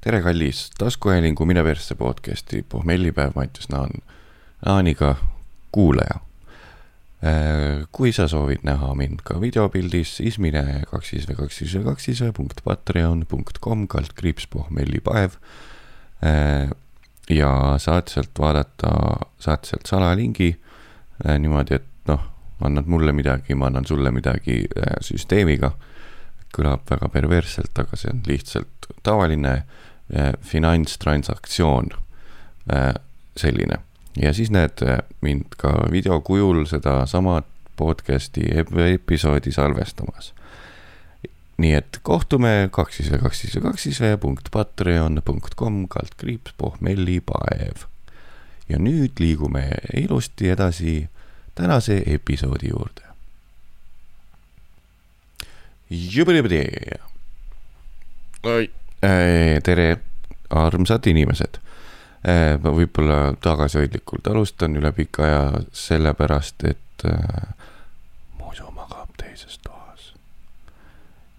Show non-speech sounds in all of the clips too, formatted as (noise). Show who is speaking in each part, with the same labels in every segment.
Speaker 1: tere, kallis taskuhäälingu Mine persse podcasti pohmellipäev Mattias Naan, Naaniga kuulaja. Äh, kui sa soovid näha mind ka videopildis, siis mine kaks siis või kaks siis või kaks siis või punkt patreon punkt kom kaldkriips pohmellipäev. Äh, ja saad sealt vaadata, saad sealt salalingi äh, niimoodi, et noh, annad mulle midagi, ma annan sulle midagi süsteemiga. kõlab väga perversselt, aga see on lihtsalt tavaline Eh, finantstransaktsioon, eh, selline. ja siis näed eh, mind ka video kujul sedasama podcast'i episoodi salvestamas. nii et kohtume kaks siis või kaks siis või kaks siis või punkt patreon punkt kom kaldkriips pohmellipaev. ja nüüd liigume ilusti edasi tänase episoodi juurde. jubedebedee. oi tere, armsad inimesed. ma võib-olla tagasihoidlikult alustan üle pika aja, sellepärast et Musu magab teises toas.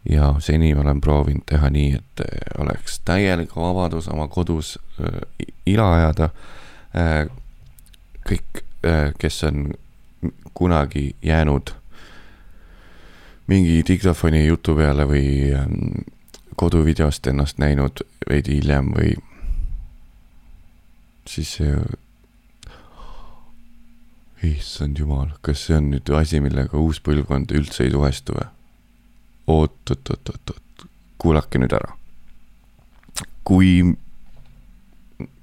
Speaker 1: ja seni olen proovinud teha nii, et oleks täielik vabadus oma kodus ila ajada. kõik, kes on kunagi jäänud mingi diktofoni jutu peale või koduvideost ennast näinud veidi hiljem või siis see. issand jumal, kas see on nüüd asi, millega uus põlvkond üldse ei suhestu või? oot, oot, oot, oot, oot, kuulake nüüd ära. kui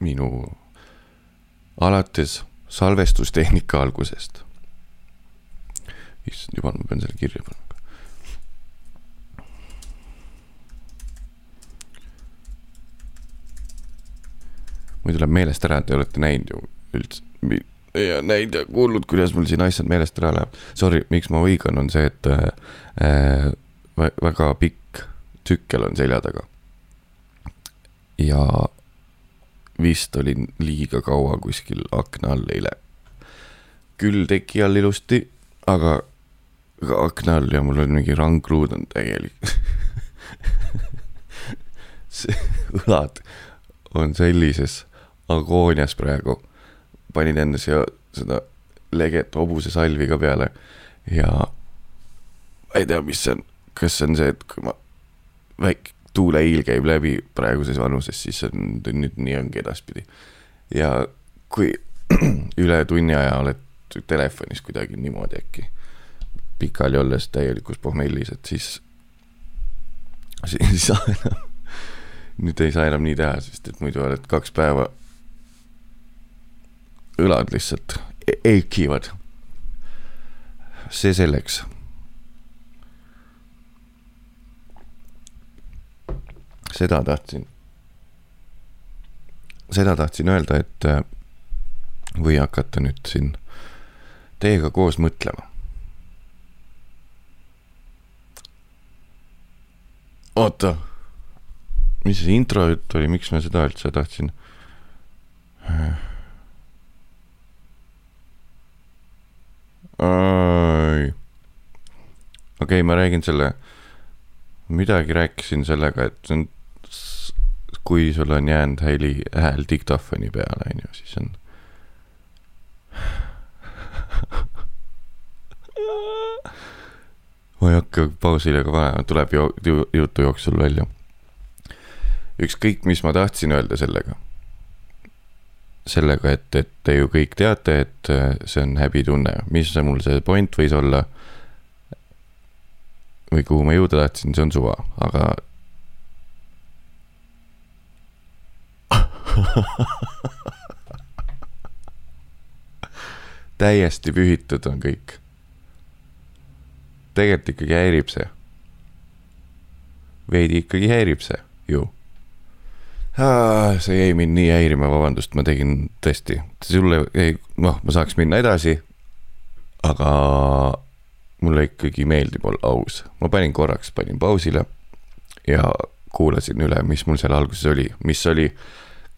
Speaker 1: minu alates salvestustehnika algusest. issand jumal, ma pean selle kirja panema. Mul tuleb meelest ära, te olete näinud ju üldse ja näinud ja kuulnud, kuidas mul siin asjad meelest ära läheb. Sorry, miks ma võigan, on see, et äh, väga pikk tsükkel on selja taga. ja vist olin liiga kaua kuskil akna all eile. küll teki all ilusti, aga akna all ja mul on mingi rangluud on täielik (laughs) see õlad on sellises agoonias praegu. panin enne siia seda leget hobusesalvi ka peale ja ma ei tea, mis see on, kas see on see, et kui ma, väike tuuleiil käib läbi praeguses vanuses, siis on, nüüd nii ongi edaspidi. ja kui (clears throat) üle tunni aja oled telefonis kuidagi niimoodi äkki pikali olles täielikus pohmellis, et siis, siis ei saa enam, (laughs) nüüd ei saa enam nii teha, sest et muidu oled kaks päeva õlad lihtsalt eikivad. see selleks. seda tahtsin, seda tahtsin öelda, et äh, või hakata nüüd siin teiega koos mõtlema. oota, mis see intro jutt oli, miks ma seda üldse tahtsin? Okei okay,, ma räägin selle, midagi rääkisin sellega, et see on, kui sul on jäänud heli, hääl diktofoni peale, on ju, siis on (laughs) ma ei hakka pausile ka panema, tuleb ju, ju jutu jooksul välja. ükskõik, mis ma tahtsin öelda sellega sellega, et, et te ju kõik teate, et äh, see on häbitunne, mis see mul see point võis olla. või kuhu ma jõuda tahtsin, see on suva, aga (laughs) täiesti pühitud on kõik. tegelikult ikkagi häirib see. veidi ikkagi häirib see ju see jäi mind nii häirima, vabandust, ma tegin tõesti, sulle ei, noh, ma saaks minna edasi. aga mulle ikkagi meeldib olla aus, ma panin korraks, panin pausile ja kuulasin üle, mis mul seal alguses oli, mis oli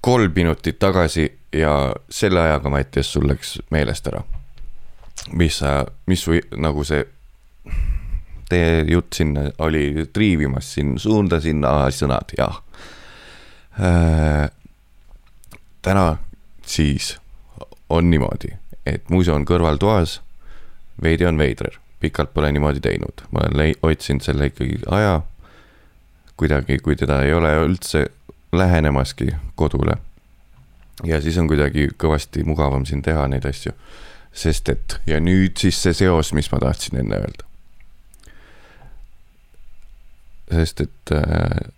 Speaker 1: kolm minutit tagasi ja selle ajaga, Mattias, sul läks meelest ära. mis sa, mis su nagu see teie jutt siin oli triivimas siin suunda sinna sõnad, jah. Täna siis on niimoodi, et Muiso on kõrvaltoas. veidi on veider, pikalt pole niimoodi teinud, ma olen otsinud selle ikkagi aja. kuidagi, kui teda ei ole üldse lähenemaski kodule. ja siis on kuidagi kõvasti mugavam siin teha neid asju. sest et ja nüüd siis see seos, mis ma tahtsin enne öelda. sest et äh,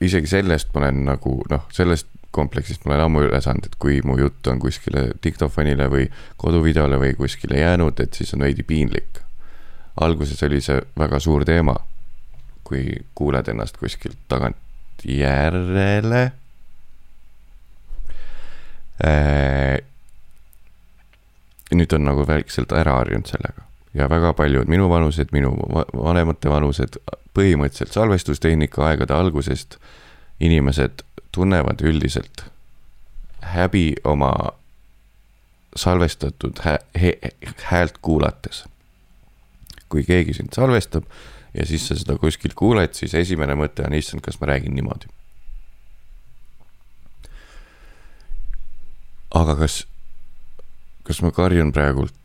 Speaker 1: isegi sellest ma olen nagu noh, sellest kompleksist ma olen ammu üle saanud, et kui mu jutt on kuskile diktofonile või koduvideole või kuskile jäänud, et siis on veidi piinlik. alguses oli see väga suur teema, kui kuuled ennast kuskilt tagantjärele äh,. nüüd on nagu väikselt ära harjunud sellega ja väga paljud minuvanused, minu vanemate vanused, põhimõtteliselt salvestustehnika aegade algusest inimesed tunnevad üldiselt häbi oma salvestatud hä häält kuulates. kui keegi sind salvestab ja siis sa seda kuskilt kuuled, siis esimene mõte on, issand, kas ma räägin niimoodi. aga kas, kas ma karjun praegult?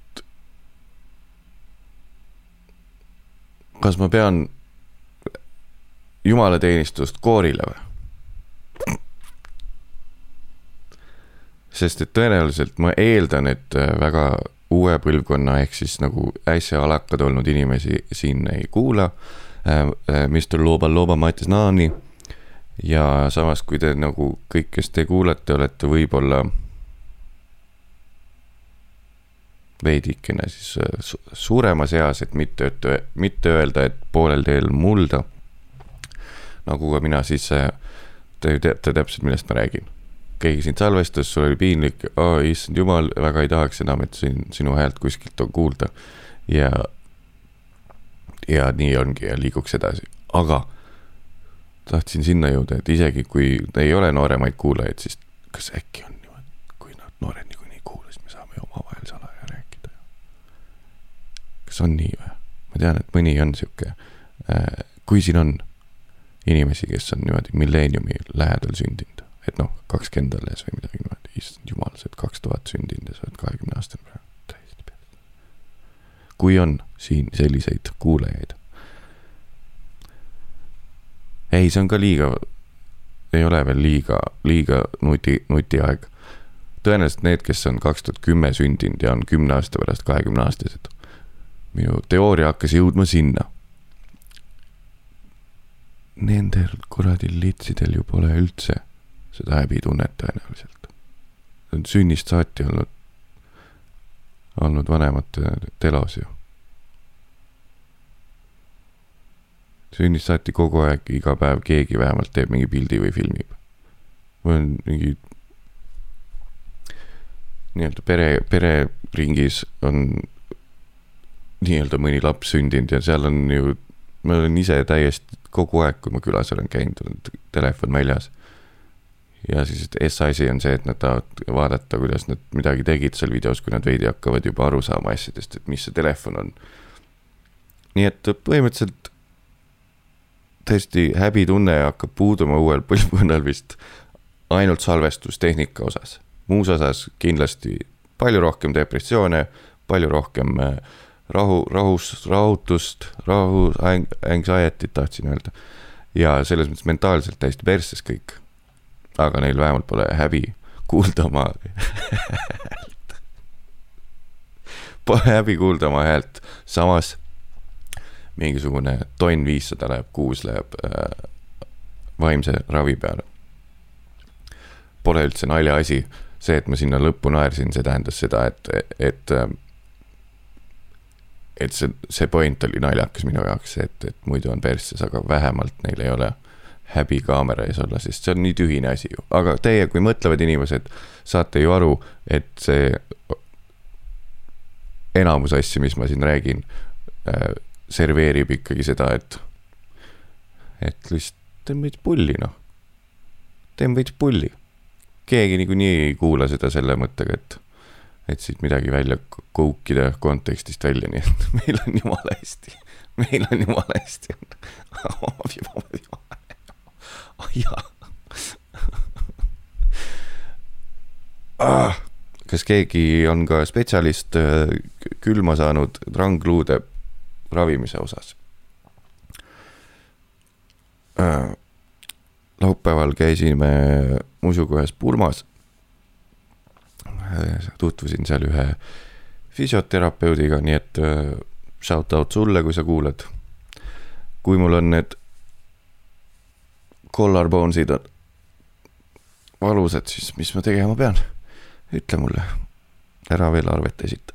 Speaker 1: Kas ma pean jumalateenistust koorile või? sest et tõenäoliselt ma eeldan, et äh, väga uue põlvkonna ehk siis nagu äsja alakad olnud inimesi siin ei kuula äh,. äh Mr Loba Loba Mattias Naani. ja samas, kui te nagu kõik, kes te kuulate, olete võib-olla veidikene siis äh, suuremas eas, et mitte, mitte öelda, et poolel teel mulda. nagu ka mina, siis te teate täpselt, millest ma räägin keegi sind salvestas, sul oli piinlik, issand jumal, väga ei tahaks enam, et siin sinu häält kuskilt on kuulda. ja, ja nii ongi ja liiguks edasi, aga tahtsin sinna jõuda, et isegi kui ei ole nooremaid kuulajaid, siis kas äkki on niimoodi, kui nad noored niikuinii ei kuula, siis me saame ju omavahel rääkida. Kas on nii või? ma tean, et mõni on sihuke, äh, kui siin on inimesi, kes on niimoodi milleeniumi lähedal sündinud et noh, kakskümmend alles või midagi niimoodi, issand jumal, sa oled kaks tuhat sündinud ja sa oled kahekümne aastane praegu, täiesti peas. kui on siin selliseid kuulajaid. ei, see on ka liiga, ei ole veel liiga, liiga nuti, nutiaeg. tõenäoliselt need, kes on kaks tuhat kümme sündinud ja on kümne aasta pärast kahekümne aastased. Minu teooria hakkas jõudma sinna nendel kuradi litsidel ju pole üldse seda häbitunnet tõenäoliselt. see on sünnist saati olnud, olnud vanemate telos ju. sünnist saati kogu aeg, iga päev keegi vähemalt teeb mingi pildi või filmib. mul on mingi nii-öelda pere, pereringis on nii-öelda mõni laps sündinud ja seal on ju, ma olen ise täiesti kogu aeg, kui ma külas olen käinud, on telefon väljas ja siis esmaasi on see, et nad tahavad vaadata, kuidas nad midagi tegid seal videos, kui nad veidi hakkavad juba aru saama asjadest, et mis see telefon on. nii et põhimõtteliselt tõesti häbitunne hakkab puuduma uuel (laughs) põlvkonnal vist ainult salvestustehnika osas. muus osas kindlasti palju rohkem depressioone, palju rohkem äh, rahu, rahus, rahutust, rahu, anxiety't tahtsin öelda. ja selles mõttes mentaalselt täiesti persses kõik aga neil vähemalt pole häbi kuulda oma häält Pole häbi kuulda oma häält, samas mingisugune tonn viissada läheb kuus läheb äh, vaimse ravi peale. Pole üldse naljaasi, see, et ma sinna lõppu naersin, see tähendas seda, et, et äh, et see, see point oli naljakas minu jaoks, et, et muidu on persses, aga vähemalt neil ei ole häbi kaamera ees olla, sest see on nii tühine asi ju, aga teie kui mõtlevad inimesed saate ju aru, et see enamus asju, mis ma siin räägin äh,, serveerib ikkagi seda, et, et lihtsalt teeme veits pulli, noh. teeme veits pulli. keegi niikuinii ei kuula seda selle mõttega, et, et siit midagi välja koukida kontekstist välja, nii et (laughs) meil on jumala hästi. meil on jumala hästi. (laughs) Ah, kas keegi on ka spetsialist äh, külma saanud trangluude ravimise osas? Äh, laupäeval käisime musukojas Purmas Äh, tutvusin seal ühe füsioterapeudiga, nii et äh, shout out sulle, kui sa kuulad. kui mul on need collarbones'id on valusad, siis mis ma tegema pean? ütle mulle, ära veel arvet esita.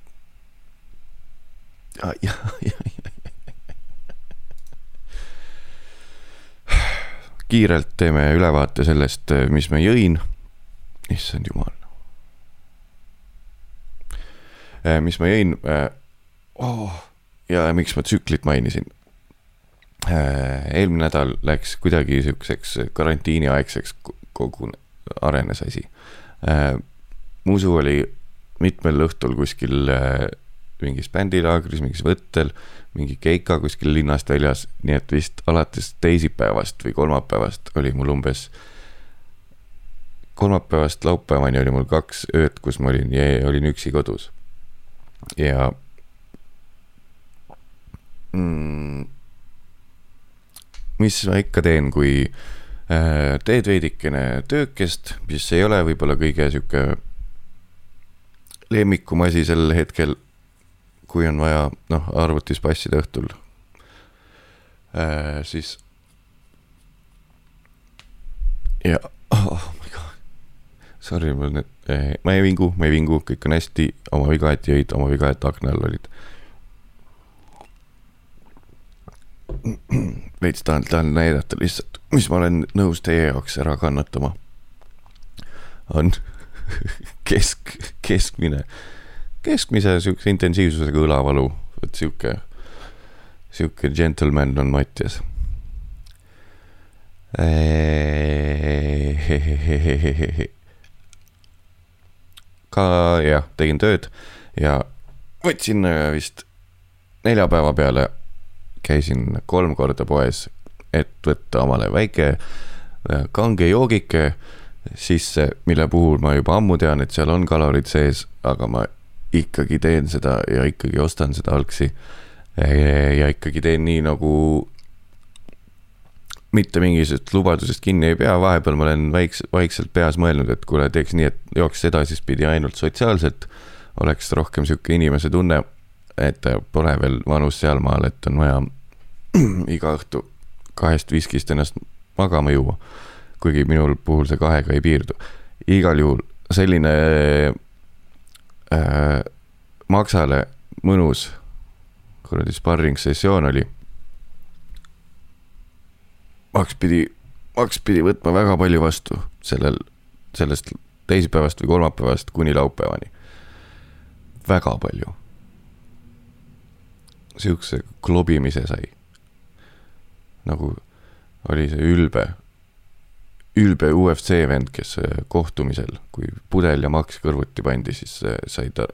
Speaker 1: kiirelt teeme ülevaate sellest, mis ma jõin. issand jumal. Äh, mis ma jõin oh,. ja miks ma tsüklit mainisin. Äh, eelmine nädal läks kuidagi siukseks karantiiniaegseks kogu arenes asi. Musu oli mitmel õhtul kuskil mingis bändilaagris, mingis võttel, mingi keika kuskil linnast väljas, nii et vist alates teisipäevast või kolmapäevast oli mul umbes. kolmapäevast laupäevani oli mul kaks ööd, kus ma olin, olin üksi kodus. Ja mm,. mis ma ikka teen, kui äh, teed veidikene töökest, mis ei ole võib-olla kõige sihuke lemmikum asi sel hetkel kui on vaja, noh, arvutis passida õhtul äh,, siis. ja, oh god, sorry, mul need eh,, ma ei vingu, ma ei vingu, kõik on hästi, oma viga, et jõid, oma viga, et akna all olid. veits tahan, tahan näidata lihtsalt, mis ma olen nõus teie jaoks ära kannatama. on (laughs) kesk, keskmine keskmise siukse intensiivsusega õlavalu, et sihuke, sihuke gentleman on Mattias. Ka jah, tegin tööd ja võtsin äh, vist neljapäeva peale, käisin kolm korda poes, et võtta omale väike äh, kange joogike sisse, mille puhul ma juba ammu tean, et seal on kalorid sees, aga ma ikkagi teen seda ja ikkagi ostan seda algsi. ja ikkagi teen nii nagu mitte mingisugusest lubadusest kinni ei pea, vahepeal ma olen väikse, vaikselt peas mõelnud, et kuule, teeks nii, et jooks edaspidi ainult sotsiaalselt. oleks rohkem sihuke inimese tunne, et pole veel vanus sealmaal, et on vaja (clears throat) iga õhtu kahest viskist ennast magama juua. kuigi minul puhul see kahega ei piirdu. igal juhul selline äh, Maksale mõnus kuradi sparring sessioon oli. Maks pidi, Maks pidi võtma väga palju vastu sellel, sellest teisipäevast või kolmapäevast kuni laupäevani. väga palju. Siukse klobimise sai. nagu oli see ülbe ülbe UFC vend, kes äh, kohtumisel, kui pudel ja Max kõrvuti pandi, siis äh, sai ta,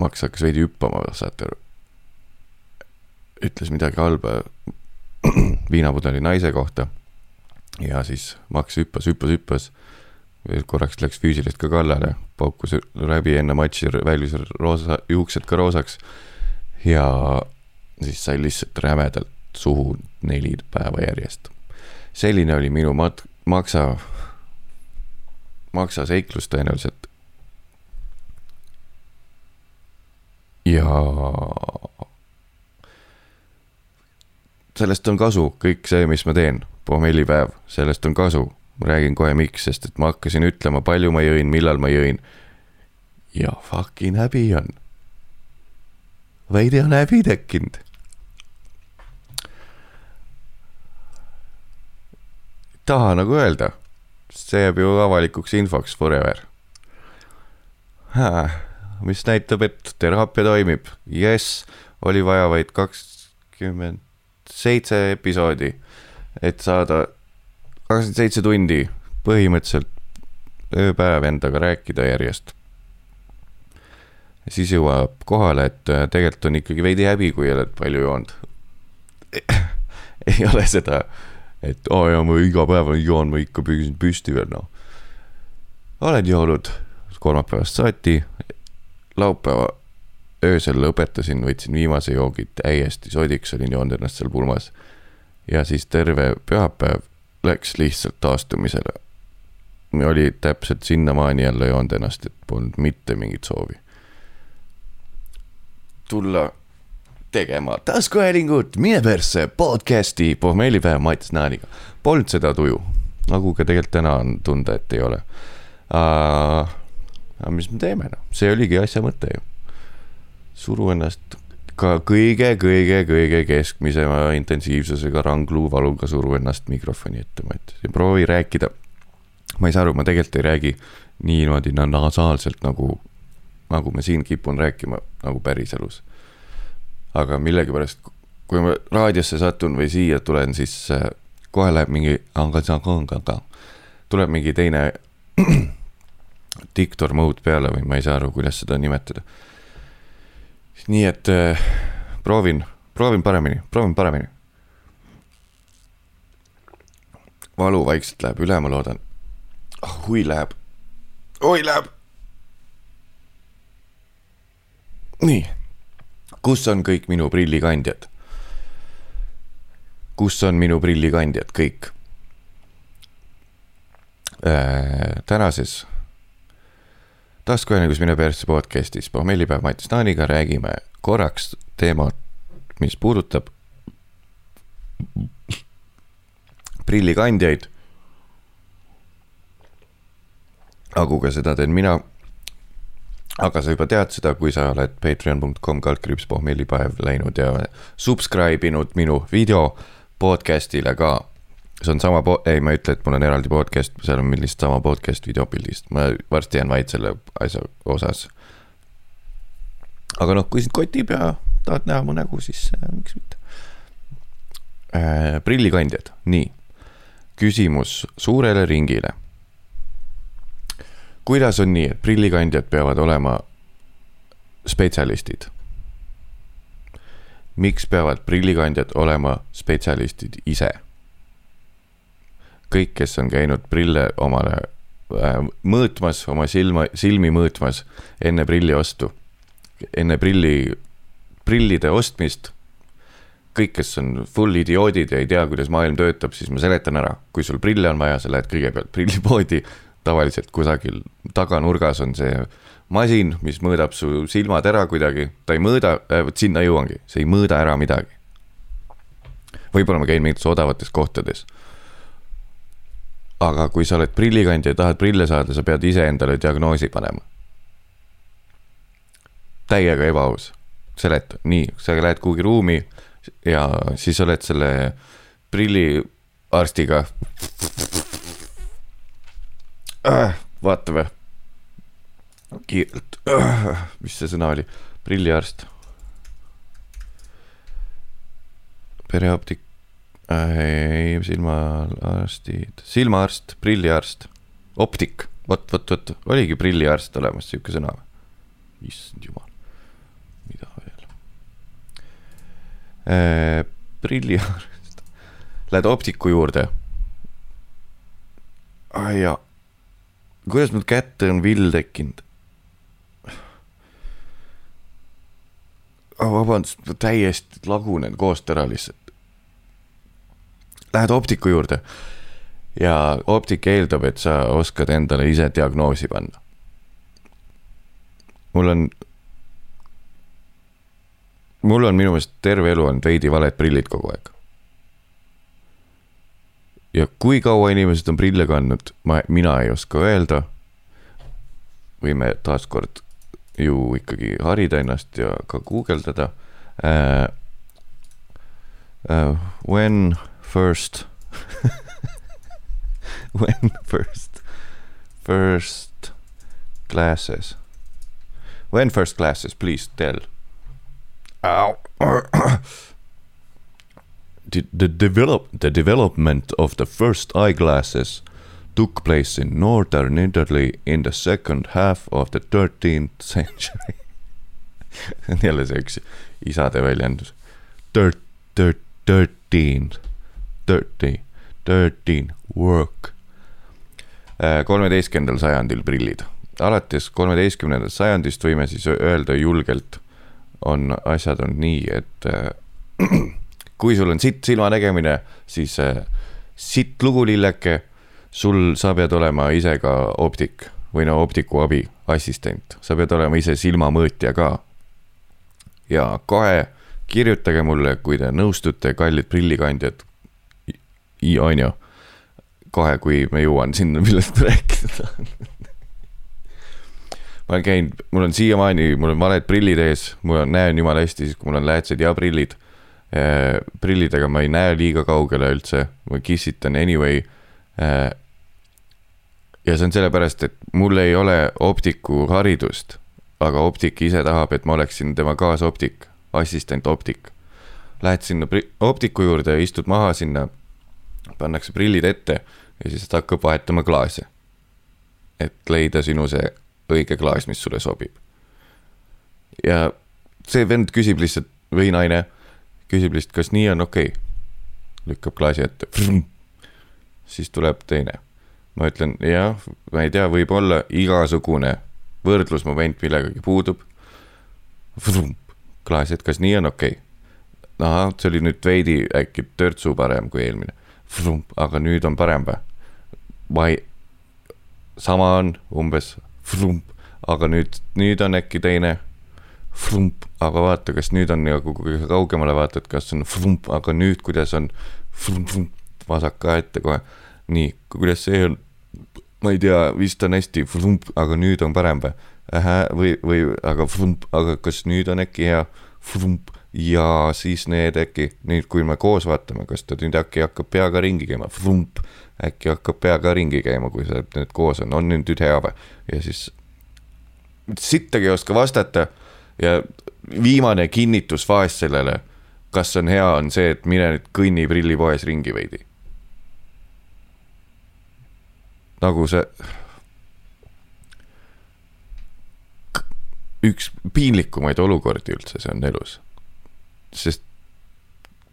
Speaker 1: Max hakkas veidi hüppama, saate aru. ütles midagi halba viinapudeli naise kohta. ja siis Max hüppas, hüppas, hüppas. korraks läks füüsiliselt ka kallale, paukus läbi enne matši, väljus roosa, juuksed ka roosaks. ja siis sai lihtsalt rämedalt suhu neli päeva järjest selline oli minu mat-, maksa, maksaseiklus tõenäoliselt. ja sellest on kasu, kõik see, mis ma teen, pommellipäev, sellest on kasu. ma räägin kohe, miks, sest et ma hakkasin ütlema, palju ma jõin, millal ma jõin. ja fucking häbi on. veidi on häbi tekkinud taha nagu öelda. see jääb ju avalikuks infoks forever. mis näitab, et teraapia toimib. jess, oli vaja vaid kakskümmend seitse episoodi, et saada kakskümmend seitse tundi põhimõtteliselt ööpäev endaga rääkida järjest. siis jõuab kohale, et äh, tegelikult on ikkagi veidi häbi, kui oled palju joonud ei ole seda et aa oh, jaa, ma iga päev joon, ma ikka püsin püsti veel noh. olen joonud kolmapäevast saati, laupäeva öösel lõpetasin, võtsin viimase joogi täiesti sodiks, olin joonud ennast seal pulmas. ja siis terve pühapäev läks lihtsalt taastumisele. oli täpselt sinnamaani jälle joonud ennast, et polnud mitte mingit soovi. tulla tegema taskuhäälingut Mine persse podcast'i pohmellipäev Mats Naaniga. Polnud seda tuju, nagu ka tegelikult täna on tunda, et ei ole uh,. aga mis me teeme noh, see oligi asja mõte ju. Suru ennast ka kõige-kõige-kõige keskmisema intensiivsusega rangluuvaluga suru ennast mikrofoni ette, Mats, ja proovi rääkida. ma ei saa aru, ma tegelikult ei räägi niimoodi nasaalselt nagu, nagu ma siin kipun rääkima nagu päriselus aga millegipärast, kui ma raadiosse satun või siia tulen, siis äh, kohe läheb mingi, tuleb mingi teine (clears throat) diktor mode peale või ma ei saa aru, kuidas seda nimetada. Nii et äh, proovin, proovin paremini, proovin paremini. valu vaikselt läheb üle, ma loodan oh,. hui läheb, oi läheb. nii kus on kõik minu prillikandjad? kus on minu prillikandjad, kõik äh,? tänases taskuhäälingus Mine persse podcastis pohmellipäev Mati Staaniga räägime korraks teemat, mis puudutab prillikandjaid. kui seda teen mina aga sa juba tead seda, kui sa oled patreon.com kaldkriips pohmellipäev läinud ja subscribe inud minu video podcast'ile ka. See on sama po-, ei, ma ei ütle, et mul on eraldi podcast, seal on meil lihtsalt sama podcast videopildist, ma varsti jään vait selle asja osas. aga noh, kui sind kotib ja tahad näha mu nägu, siis äh, miks mitte äh,. prillikandjad, nii. küsimus suurele ringile kuidas on nii, et prillikandjad peavad olema spetsialistid? miks peavad prillikandjad olema spetsialistid ise? Kõik, kes on käinud prille omale äh, mõõtmas, oma silma, silmi mõõtmas enne prilli ostu, enne prilli, prillide ostmist kõik, kes on full idioodid ja ei tea, kuidas maailm töötab, siis ma seletan ära. kui sul prille on vaja, sa lähed kõigepealt prillipoodi, tavaliselt kusagil taganurgas on see masin, mis mõõdab su silmad ära kuidagi, ta ei mõõda äh,, vot sinna jõuangi, see ei mõõda ära midagi. võib-olla ma käin mingites odavates kohtades. Aga kui sa oled prillikandja ja tahad prille saada, sa pead iseendale diagnoosi panema. täiega ebaaus, seleta, nii, sa lähed kuhugi ruumi ja siis oled selle prilliarstiga äh,. vaatame. kiirelt äh,, mis see sõna oli, prilliarst. pereoptik äh,, ei silmaarstid, silmaarst, prilliarst, optik, vot, vot, vot, oligi prilliarst olemas, sihuke sõna või? issand jumal, mida veel äh,? prilliarst, lähed optiku juurde. ah jaa kuidas mul kätte on vill tekkinud? oh, vabandust, täiesti lagunen koost ära lihtsalt. Lähed optiku juurde ja optik eeldab, et sa oskad endale ise diagnoosi panna. mul on, mul on minu meelest terve elu olnud veidi valed prillid kogu aeg ja kui kaua inimesed on prille kandnud, ma, mina ei oska öelda. võime taaskord ju ikkagi harida ennast ja ka guugeldada uh,. Uh, when first (laughs) when first, first glasses. When first glasses, please tell. (coughs) the, develop, the development of the first eyeglasses took place in northern Italy in the second half of the thirteenth century see (laughs) on jälle see üks isade väljendus. Thir-, thir-, thirteen, thirty, thirteen, work. kolmeteistkümnendal sajandil prillid. alates kolmeteistkümnendast sajandist võime siis öelda julgelt, on asjad on nii, et äh, (clears throat) kui sul on sitt silmanägemine, siis äh, sitt lugulilleke, sul, sa pead olema ise ka optik või no optiku abi, assistent, sa pead olema ise silmamõõtja ka. ja kohe kirjutage mulle, kui te nõustute, kallid prillikandjad. On ju, kohe, kui ma jõuan sinna, millest rääkida tahan ma olen käinud, mul on siiamaani, mul on valed prillid ees, mul on, näen jumala hästi, siis kui mul on läätsed ja prillid eh,. prillidega ma ei näe liiga kaugele üldse, ma kissitan anyway eh, ja see on sellepärast, et mul ei ole optiku haridust, aga optik ise tahab, et ma oleksin tema kaasoptik, assistent optik. Lähed sinna optiku juurde, istud maha sinna, pannakse prillid ette ja siis ta hakkab vahetama klaase. et leida sinu see õige klaas, mis sulle sobib. ja see vend küsib lihtsalt või naine küsib lihtsalt, kas nii on okei okay.. lükkab klaasi ette, siis tuleb teine ma ütlen jah, ma ei tea, võib-olla igasugune võrdlusmoment millegagi puudub. klaas, et kas nii on okei okay.? ahah, see oli nüüd veidi äkki törtsu parem kui eelmine. Aga nüüd on parem või? ma ei, sama on umbes, aga nüüd, nüüd on äkki teine. aga vaata, kas nüüd on nagu kõige kaugemale vaatad, kas on, aga nüüd, kuidas on, vasak ka ette kohe nii, kuidas see on? ma ei tea, vist on hästi, aga nüüd on parem või? või, või aga, aga kas nüüd on äkki hea? Ja siis need äkki, nüüd kui me koos vaatame, kas ta nüüd äkki hakkab peaga ringi käima, äkki hakkab peaga ringi käima, kui see nüüd koos on, on nüüd hea või? ja siis sittagi ei oska vastata ja viimane kinnitusfaas sellele, kas on hea, on see, et mine nüüd kõnni prillipoes ringi veidi nagu see. üks piinlikumaid olukordi üldse, see on elus. Sest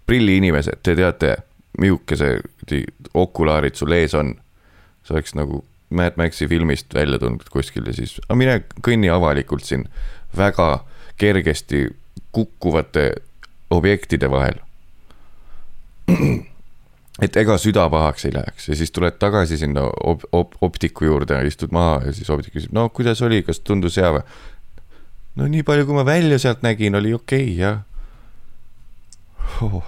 Speaker 1: prilliinimesed, te teate, milline see okulaarid sul ees on. see oleks nagu Mad Maxi filmist välja tulnud kuskil ja siis, aga mine kõnni avalikult siin väga kergesti kukkuvate objektide vahel (clears throat) et ega süda pahaks ei läheks ja siis tuled tagasi sinna op-, op-, optiku juurde istud maha ja siis optik küsib, no kuidas oli, kas tundus hea või? no nii palju, kui ma välja sealt nägin, oli okei okay,, jah oh..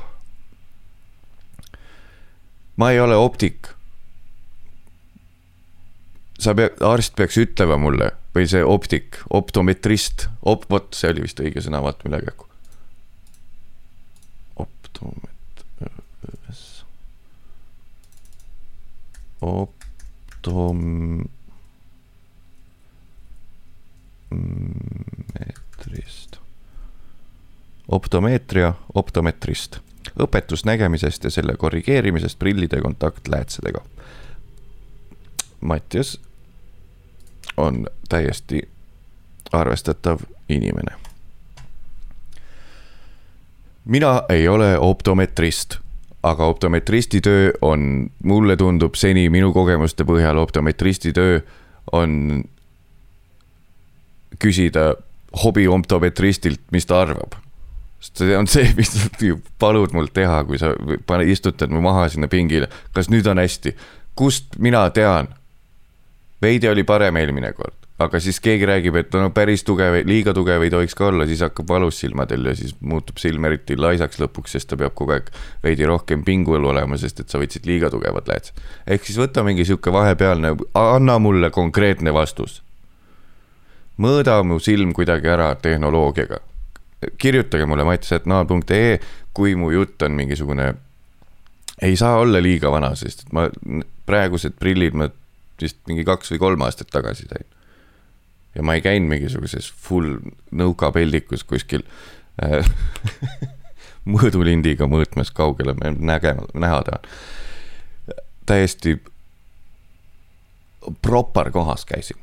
Speaker 1: ma ei ole optik. sa pead, arst peaks ütlema mulle või see optik, optometrist, op-, vot see oli vist õige sõna, vaata millega. optomet-, optometrist. Optomeetria optometrist, õpetus nägemisest ja selle korrigeerimisest prillide kontaktläätsedega. Mattias on täiesti arvestatav inimene. mina ei ole optometrist aga optometristi töö on, mulle tundub seni minu kogemuste põhjal optometristi töö on küsida hobioptometristilt, mis ta arvab. Sest see on see, (laughs) mis palud mul teha, kui sa pane, istutad mu maha sinna pingile, kas nüüd on hästi, kust mina tean? veidi oli parem eelmine kord aga siis keegi räägib, et no päris tugev, liiga tugev ei tohiks ka olla, siis hakkab valus silmadel ja siis muutub silm eriti laisaks lõpuks, sest ta peab kogu aeg veidi rohkem pingul olema, sest et sa võtsid liiga tugevad läätsed. ehk siis võta mingi sihuke vahepealne, anna mulle konkreetne vastus. mõõda mu silm kuidagi ära tehnoloogiaga. Kirjutage mulle mattisetnaal.ee, kui mu jutt on mingisugune, ei saa olla liiga vana, sest ma praegused prillid ma vist mingi kaks või kolm aastat tagasi sain ja ma ei käinud mingisuguses full nõukapeldikus kuskil äh, (laughs) mõõdulindiga mõõtmas kaugele nägema, näha tahan. täiesti proper kohas käisin.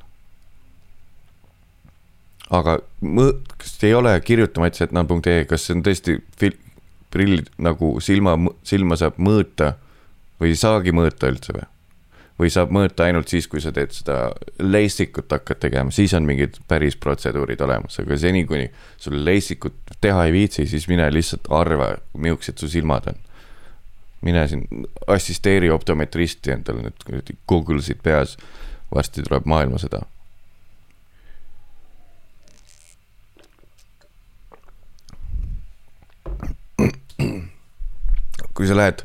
Speaker 1: aga mõ-, kas ei ole kirjutama, ütles, et nad.ee, kas see on tõesti fil-, prill nagu silma, silma saab mõõta või ei saagi mõõta üldse või? või saab mõõta ainult siis, kui sa teed seda leistikut hakkad tegema, siis on mingid päris protseduurid olemas, aga seni, kuni sul leistikut teha ei viitsi, siis mine lihtsalt arva, millised su silmad on. mine siin assisteeri optometristi endale nüüd kuradi Google'sid peas, varsti tuleb maailmasõda kui sa lähed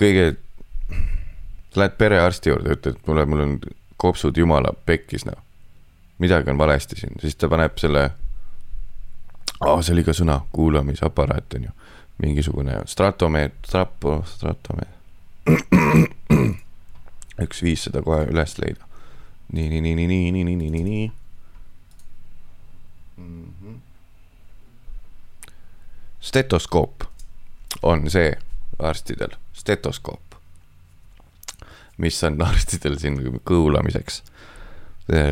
Speaker 1: kõige, lähed perearsti juurde, ütled mulle, mul on kopsud jumala pekkis, noh. midagi on valesti siin, siis ta paneb selle oh,, see oli ka sõna, kuulamisaparaat on ju, mingisugune stratomeet-, strapo, stratomeet. (clears throat) üks viis seda kohe üles leida. nii, nii, nii, nii, nii, nii, nii, nii, nii, nii mm. -hmm. Stetoskoop on see arstidel stetoskoop, mis on arstidel siin kuulamiseks.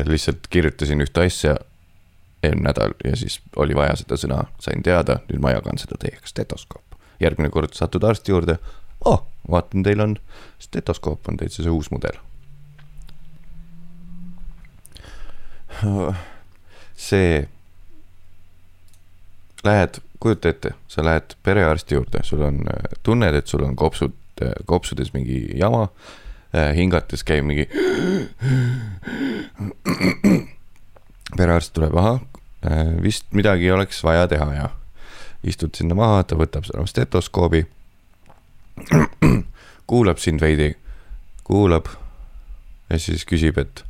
Speaker 1: lihtsalt kirjutasin ühte asja eelmine nädal ja siis oli vaja seda sõna, sain teada, nüüd ma jagan seda teiega, stetoskoop. järgmine kord satud arsti juurde, oh, vaatan, teil on stetoskoop on täitsa see uus mudel. see, lähed kujuta ette, sa lähed perearsti juurde, sul on, tunned, et sul on kopsud, kopsudes mingi jama, hingates käib mingi. (clears throat) perearst tuleb, ahah, vist midagi oleks vaja teha ja istud sinna maha, ta võtab selle stetoskoobi. (clears throat) kuulab sind veidi, kuulab ja siis küsib, et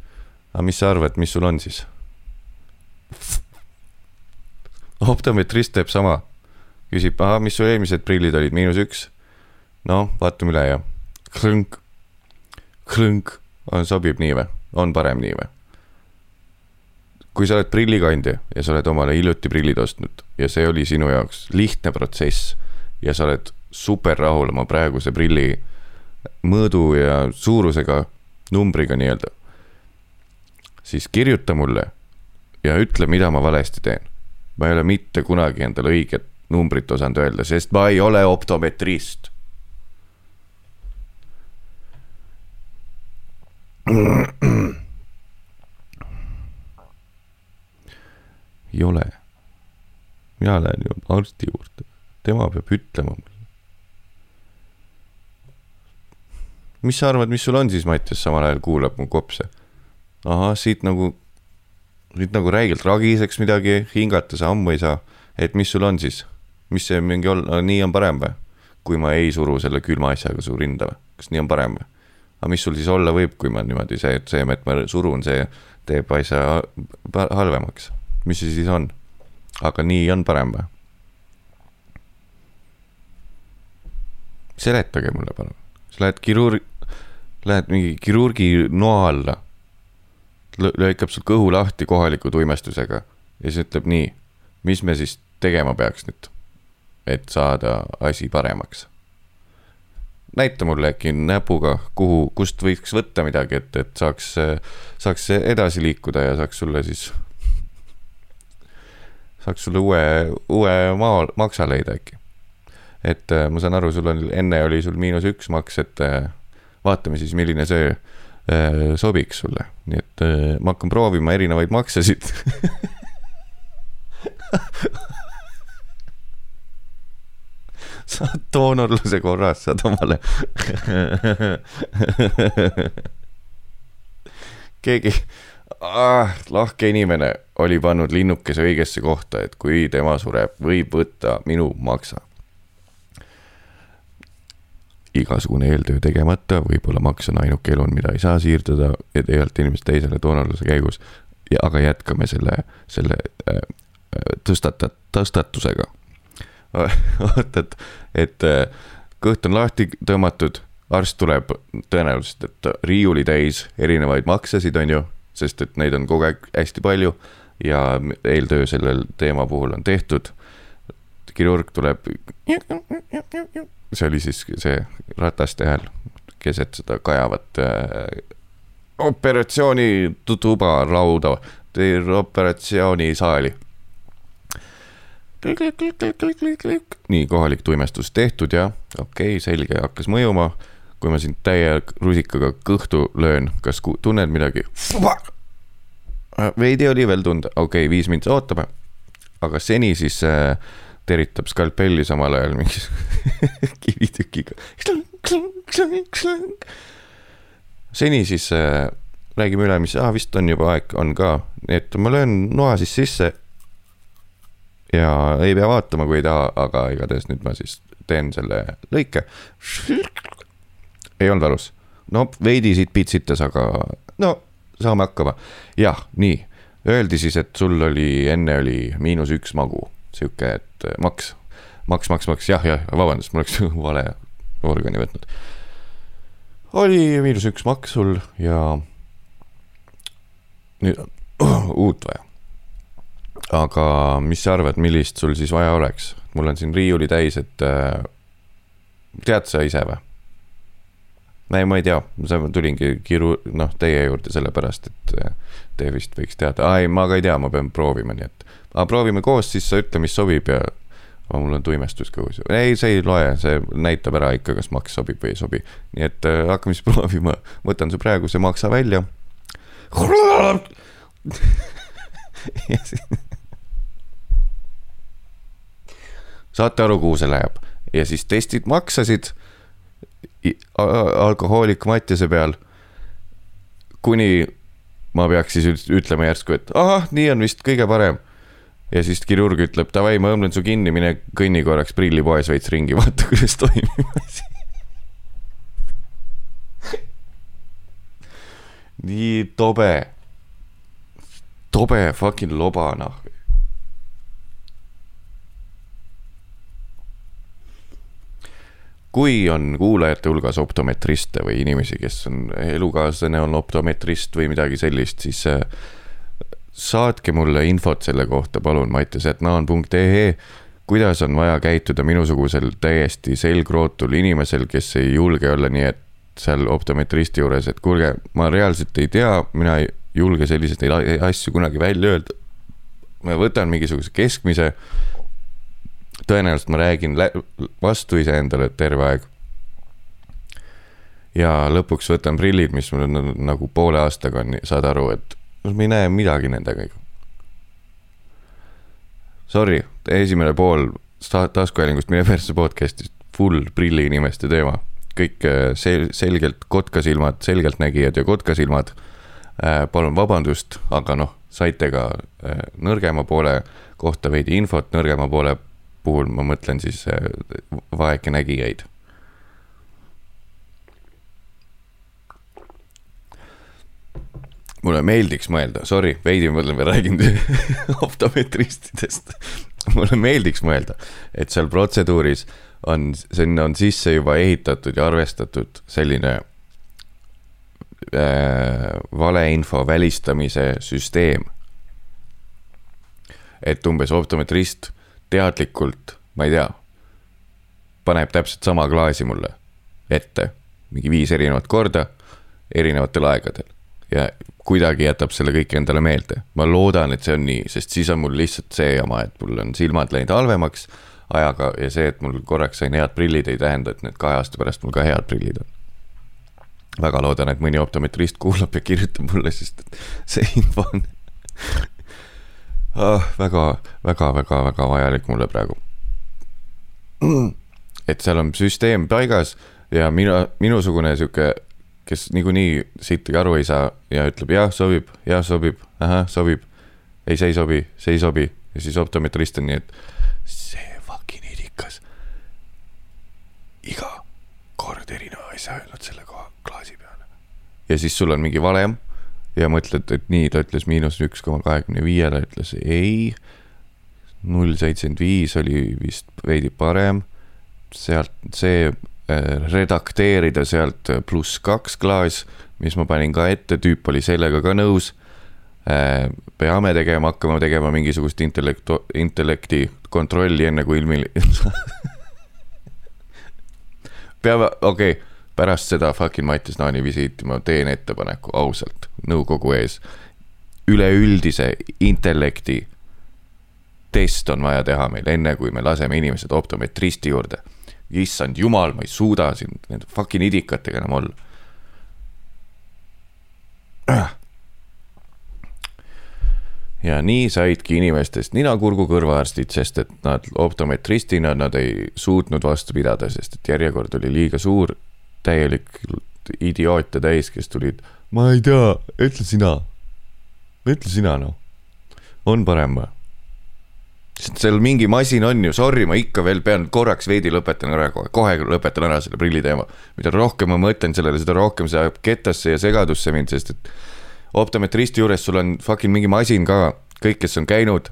Speaker 1: aga mis sa arvad, mis sul on siis? Optometrist teeb sama. küsib, ahah, mis sul eelmised prillid olid, miinus üks. noh, vaatame üle ja krõnk, krõnk, sobib nii või, on parem nii või? kui sa oled prillikandja ja sa oled omale hiljuti prillid ostnud ja see oli sinu jaoks lihtne protsess ja sa oled super rahul oma praeguse prilli mõõdu ja suurusega, numbriga nii-öelda, siis kirjuta mulle ja ütle, mida ma valesti teen ma ei ole mitte kunagi endale õiget numbrit osanud öelda, sest ma ei ole optometrist. (clears throat) ei ole. mina lähen ju arsti juurde, tema peab ütlema mulle. mis sa arvad, mis sul on siis, Mattias, samal ajal kuulab mu kopse. ahah, siit nagu nüüd nagu räigelt ragiseks midagi, hingata sa ammu ei saa. et mis sul on siis, mis see mingi olla, nii on parem või? kui ma ei suru selle külma asjaga su rinda või, kas nii on parem või? aga mis sul siis olla võib, kui ma niimoodi see, et see, et ma surun, see teeb asja halvemaks. mis see siis on? aga nii on parem või? seletage mulle palun, sa lähed kirurg, lähed mingi kirurgi noa alla lõikab sul kõhu lahti kohaliku tuimestusega ja siis ütleb nii, mis me siis tegema peaks nüüd, et saada asi paremaks. näita mulle äkki näpuga, kuhu, kust võiks võtta midagi, et, et saaks, saaks edasi liikuda ja saaks sulle siis, saaks sulle uue, uue maa, maksa leida äkki. et äh, ma saan aru, sul on, enne oli sul miinus üks maks, et äh, vaatame siis, milline see sobiks sulle, nii et äh, ma hakkan proovima erinevaid maksesid. (laughs) Saad doonorluse korras, saad omale. Keegi ah,, lahke inimene oli pannud linnukese õigesse kohta, et kui tema sureb, võib võtta minu maksa igasugune eeltöö tegemata, võib-olla maks on ainuke elund, mida ei saa siirdada ühelt inimeselt teisele doonorluse käigus. aga jätkame selle, selle äh, tõstata-, tõstatusega. (laughs) vaata, et, et äh, kõht on lahti tõmmatud, arst tuleb tõenäoliselt, et riiuli täis erinevaid maksesid, on ju, sest et neid on kogu aeg hästi palju ja eeltöö sellel teema puhul on tehtud. Kirurg tuleb see oli siis see rataste hääl keset seda kajavat äh, operatsioonituba lauda, operatsioonisaali. nii, kohalik tuimestus tehtud ja okei okay,, selge, hakkas mõjuma. kui ma sind täie rusikaga kõhtu löön, kas tunned midagi? veidi oli veel tunda, okei okay,, viis minutit ootame. aga seni siis äh, teritab skalpelli samal ajal mingi (laughs) kivitükiga. seni siis äh, räägime üle, mis ah,, vist on juba aeg, on ka, et ma löön noa siis sisse. ja ei pea vaatama, kui ei taha, aga igatahes nüüd ma siis teen selle lõike. ei olnud valus, no veidi siit pitsitas, aga no saame hakkama. jah, nii, öeldi siis, et sul oli, enne oli miinus üks magu, sihuke, et maks, maks, maks, maks, jah, jah, vabandust, ma oleks (laughs) vale organi võtnud. oli miinus üks maks sul ja nüüd on (clears throat) uut vaja. aga mis sa arvad, millist sul siis vaja oleks? mul on siin riiuli täis, et äh, tead sa ise või? ei, ma ei tea, ma tulingi kiru-, noh, teie juurde sellepärast, et äh, te vist võiks teada, ei, ma ka ei tea, ma pean proovima, nii et. Aga proovime koos, siis sa ütle, mis sobib ja oh, mul on tuimestus kõhus. ei, see ei loe, see näitab ära ikka, kas maks sobib või ei sobi. nii et äh, hakkame siis (laughs) proovima, võtan su praeguse maksa välja (laughs) saate aru, kuhu see läheb ja siis testid maksasid alkohoolik Mattiase peal. kuni ma peaks siis ütlema järsku, et ahah, nii on vist kõige parem. Ja siis kirurg ütleb, davai, ma õmblen su kinni, mine kõnni korraks prillipoes veits ringi, vaata, (laughs) kuidas toimib asi nii tobe, tobe fucking loba, noh. kui on kuulajate hulgas optometriste või inimesi, kes on, elukaaslane on optometrist või midagi sellist, siis äh, saatke mulle infot selle kohta, palun, mattias.naan.ee kuidas on vaja käituda minusugusel täiesti selgrootul inimesel, kes ei julge olla nii, et seal optometristi juures, et kuulge, ma reaalselt ei tea, mina ei julge selliseid asju kunagi välja öelda. ma võtan mingisuguse keskmise. tõenäoliselt ma räägin vastu iseendale terve aeg. ja lõpuks võtan prillid, mis mul on nagu poole aastaga on, saad aru, et ma ei näe midagi nendega. Sorry, esimene pool taskuhäälingust Mine persse podcast'ist full prilliinimeste teema kõik äh, sel-, selgelt kotkasilmad, selgeltnägijad ja kotkasilmad. Äh, palun vabandust, aga noh, saite ka äh, nõrgema poole kohta veidi infot, nõrgema poole puhul ma mõtlen siis vaekenägijaid. Mulle meeldiks mõelda, sorry, veidi ma mõtlen, ma räägin (laughs) optometristidest mulle meeldiks mõelda, et seal protseduuris on, sinna on sisse juba ehitatud ja arvestatud selline äh, valeinfo välistamise süsteem. et umbes optometrist teadlikult, ma ei tea, paneb täpselt sama klaasi mulle ette, mingi viis erinevat korda, erinevatel aegadel ja kuidagi jätab selle kõik endale meelde. ma loodan, et see on nii, sest siis on mul lihtsalt see jama, et mul on silmad läinud halvemaks ajaga ja see, et mul korraks sain head prillid, ei tähenda, et need kahe aasta pärast mul ka head prillid on. väga loodan, et mõni optometrist kuulab ja kirjutab mulle, sest see info on oh, (laughs) väga, väga, väga, väga vajalik mulle praegu. et seal on süsteem paigas ja mina, minusugune sihuke, kes niikuinii sittagi aru ei saa ja ütleb jah, sobib, jah, sobib, ahah, sobib. ei, see ei sobi, see ei sobi ja siis optometrist on nii, et see iga kord erineva asja öelnud selle koha klaasi peale. ja siis sul on mingi valem ja mõtled, et nii, ta ütles miinus üks koma kahekümne viie, ta ütles ei. null seitsekümmend viis oli vist veidi parem. sealt see redakteerida sealt pluss kaks klaas, mis ma panin ka ette, tüüp oli sellega ka nõus äh,. peame tegema, hakkama tegema mingisugust intellektu, intellekti kontrolli, enne kui ilmi (laughs) peame, okei okay,, pärast seda fucking Mattias Naani visiiti ma teen ettepaneku ausalt nõukogu ees. üleüldise intellekti test on vaja teha meil, enne kui me laseme inimesed optometristi juurde. Issand jumal, ma ei suuda siin nende fucking idikatega enam olla. ja nii saidki inimestest nina-kurgu-kõrvaarstid, sest et nad optometristina, nad ei suutnud vastu pidada, sest et järjekord oli liiga suur, täielikult idioote täis, kes tulid. ma ei tea, ütle sina. ütle sina noh, on parem või? Sest seal mingi masin on ju, sorry, ma ikka veel pean korraks veidi lõpetan ära kohe, kohe lõpetan ära selle prilli teema. mida rohkem ma mõtlen sellele, seda rohkem see ajab kettasse ja segadusse mind, sest et optometristi juures sul on fucking mingi masin ka, kõik, kes on käinud,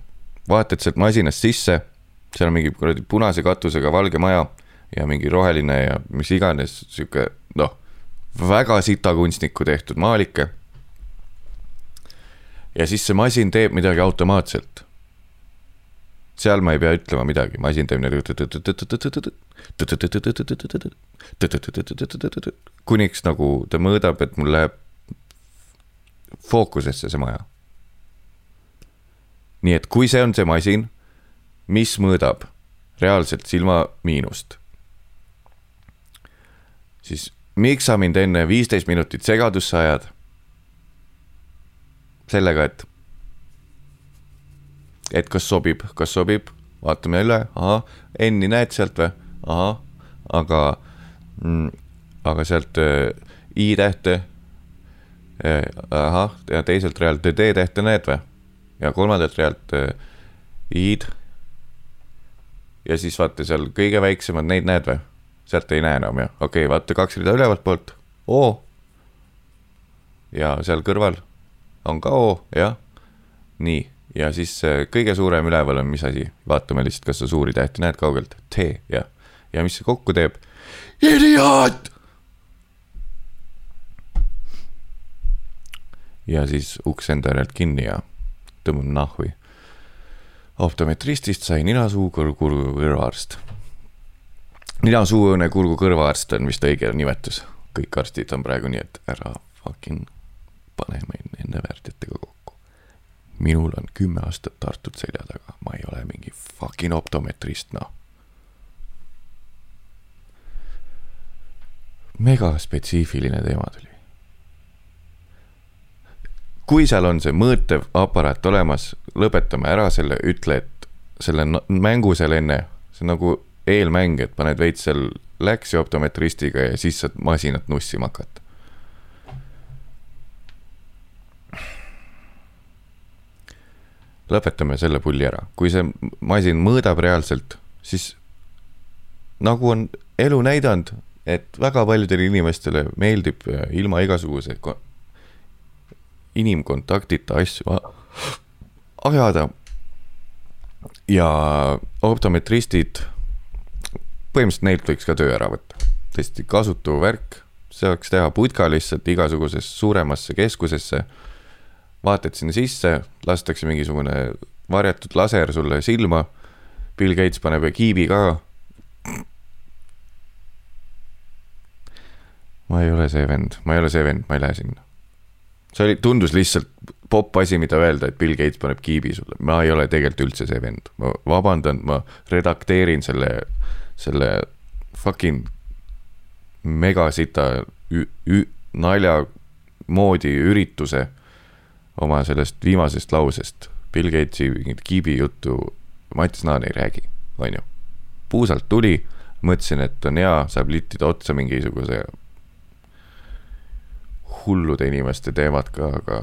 Speaker 1: vaatad sealt masinast sisse, seal on mingi kuradi punase katusega valge maja ja mingi roheline ja mis iganes sihuke noh, väga sita kunstniku tehtud maalike. ja siis see masin teeb midagi automaatselt seal ma ei pea ütlema midagi, masin teeb niimoodi. kuniks nagu ta mõõdab, et mul läheb fookusesse see maja. nii et kui see on see masin, mis mõõdab reaalselt silma miinust, siis miks sa mind enne viisteist minutit segadusse ajad? sellega, et et kas sobib, kas sobib, vaatame üle, ahah, N-i näed sealt või, ahah, aga mm,, aga sealt äh, I tähte äh,, ahah, ja teiselt realt D tähte näed või? ja kolmandalt realt äh, I-d. ja siis vaata seal kõige väiksemad, neid näed või? sealt ei näe enam jah, okei okay,, vaata kaks rida ülevalt poolt, O. ja seal kõrval on ka O, jah, nii ja siis kõige suurem üleval on mis asi, vaatame lihtsalt, kas sa suuri tähti näed kaugelt, T, jah. ja mis see kokku teeb? idioot! ja siis uks enda järelt kinni ja tõmban nahvi. optometristist sai ninasuu kurgu kõrvaarst. ninasuune kurgu kõrvaarst on vist õige nimetus. kõik arstid on praegu nii, et ära fucking pane meid nende väärtjatega kokku minul on kümme aastat Tartut selja taga, ma ei ole mingi fucking optometrist, noh. megaspetsiifiline teema tuli. kui seal on see mõõtev aparaat olemas, lõpetame ära selle, ütle, et selle mängu seal enne, see on nagu eelmäng, et paned veits seal läksi optometristiga ja siis saad masinat nussima hakata. Lõpetame selle pulli ära, kui see masin mõõdab reaalselt, siis nagu on elu näidanud, et väga paljudele inimestele meeldib äh, ilma igasuguse inimkontaktita asju ajada. ja optometristid, põhimõtteliselt neilt võiks ka töö ära võtta, tõesti kasutu värk, saaks teha putka lihtsalt igasugusesse suuremasse keskusesse vaatad sinna sisse, lastakse mingisugune varjatud laser sulle silma. Bill Gates paneb kiibi ka. ma ei ole see vend, ma ei ole see vend, ma ei lähe sinna. see oli, tundus lihtsalt popp asi, mida öelda, et Bill Gates paneb kiibi sulle, ma ei ole tegelikult üldse see vend, ma vabandan, ma redakteerin selle, selle fucking megasita nalja moodi ürituse oma sellest viimasest lausest Bill Gatesi mingit kiibi juttu Mats Naan ei räägi, on ju. puusalt tuli, mõtlesin, et on hea, saab littida otsa mingisuguse hullude inimeste teemat ka, aga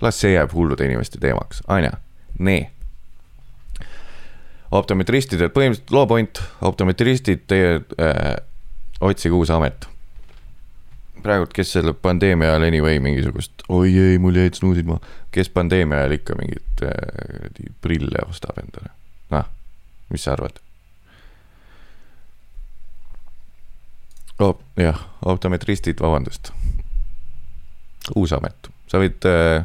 Speaker 1: las see jääb hullude inimeste teemaks, on ju, nii. optometristidel põhimõtteliselt loo point, optometristid, teie äh, otsige uus amet praegult, kes selle pandeemia ajal anyway mingisugust, oi ei, mul jäid snuudid maha, kes pandeemia ajal ikka mingeid äh, prille ostab endale, noh, mis sa arvad? oh,. jah, optometristid, vabandust. uus amet, sa võid äh,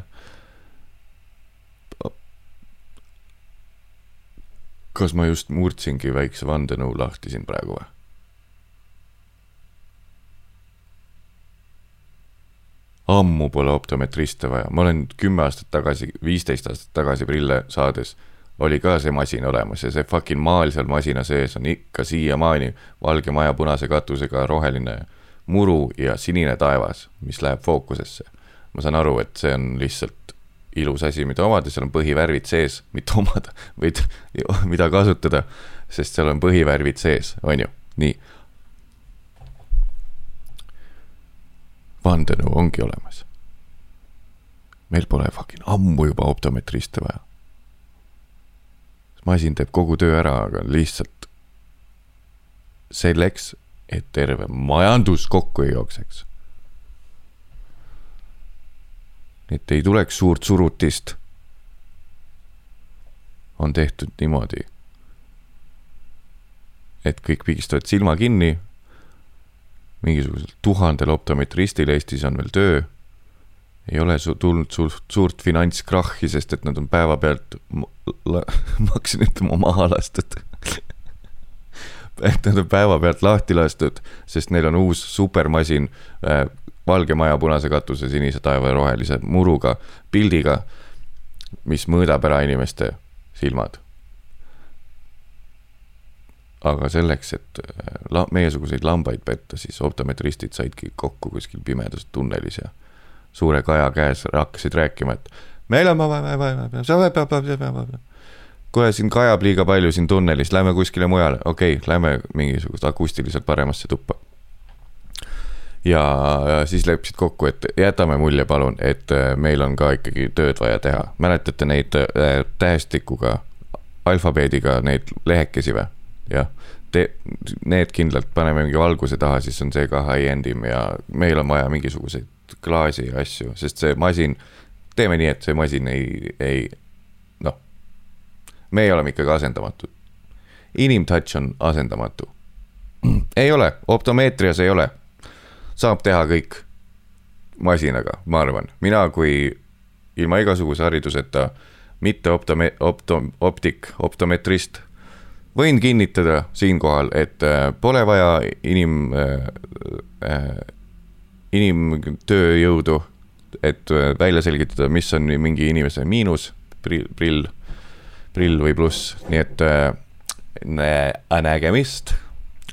Speaker 1: kas ma just murdsingi väikse vandenõu lahti siin praegu või? Ammu pole optometriste vaja, ma olen kümme aastat tagasi, viisteist aastat tagasi prille saades oli ka see masin olemas ja see fucking maal seal masina sees on ikka siiamaani valge maja punase katusega roheline muru ja sinine taevas, mis läheb fookusesse. ma saan aru, et see on lihtsalt ilus asi, mida omada, seal on põhivärvid sees, mitte omada, vaid (laughs) mida kasutada, sest seal on põhivärvid sees, on ju, nii. Vandenõu ongi olemas. meil pole fucking ammu juba optometriste vaja. masin teeb kogu töö ära, aga lihtsalt selleks, et terve majandus kokku ei jookseks. et ei tuleks suurt surutist, on tehtud niimoodi, et kõik pigistavad silma kinni. Mingisugusel tuhandel optometristil Eestis on veel töö. ei ole su tulnud suurt, suurt finantskrahhi, sest et nad on päevapealt, ma hakkasin (laughs) ütlema maha lastud et nad on päevapealt lahti lastud, sest neil on uus supermasin äh, valge maja punase katuse, sinise taeva ja rohelise muruga, pildiga, mis mõõdab ära inimeste silmad. Aga selleks, et äh, la-, meiesuguseid lambaid petta, siis optometristid saidki kokku kuskil pimedas tunnelis ja suure kaja käes hakkasid rääkima, et meil on kohe siin kajab liiga palju siin tunnelis, lähme kuskile mujale, okei okay,, lähme mingisugust akustiliselt paremasse tuppa. ja, ja siis leppisid kokku, et jätame mulje palun, et äh, meil on ka ikkagi tööd vaja teha. mäletate neid äh, tähestikuga, alfabeediga neid lehekesi või? Jah, te, need kindlalt paneme mingi valguse taha, siis on see ka high-end im ja meil on vaja mingisuguseid klaasi ja asju, sest see masin, teeme nii, et see masin ei, ei meie oleme ikkagi asendamatud. inimtouch on asendamatu. ei ole, optomeetrias ei ole. saab teha kõik masinaga, ma arvan, mina kui ilma igasuguse hariduseta mitte optome-, opto-, optik, optometrist, võin kinnitada siinkohal, et äh, pole vaja inim äh,, äh, inimtööjõudu, et äh, välja selgitada, mis on mingi inimese miinus, prill, prill või pluss, nii et äh, nägemist,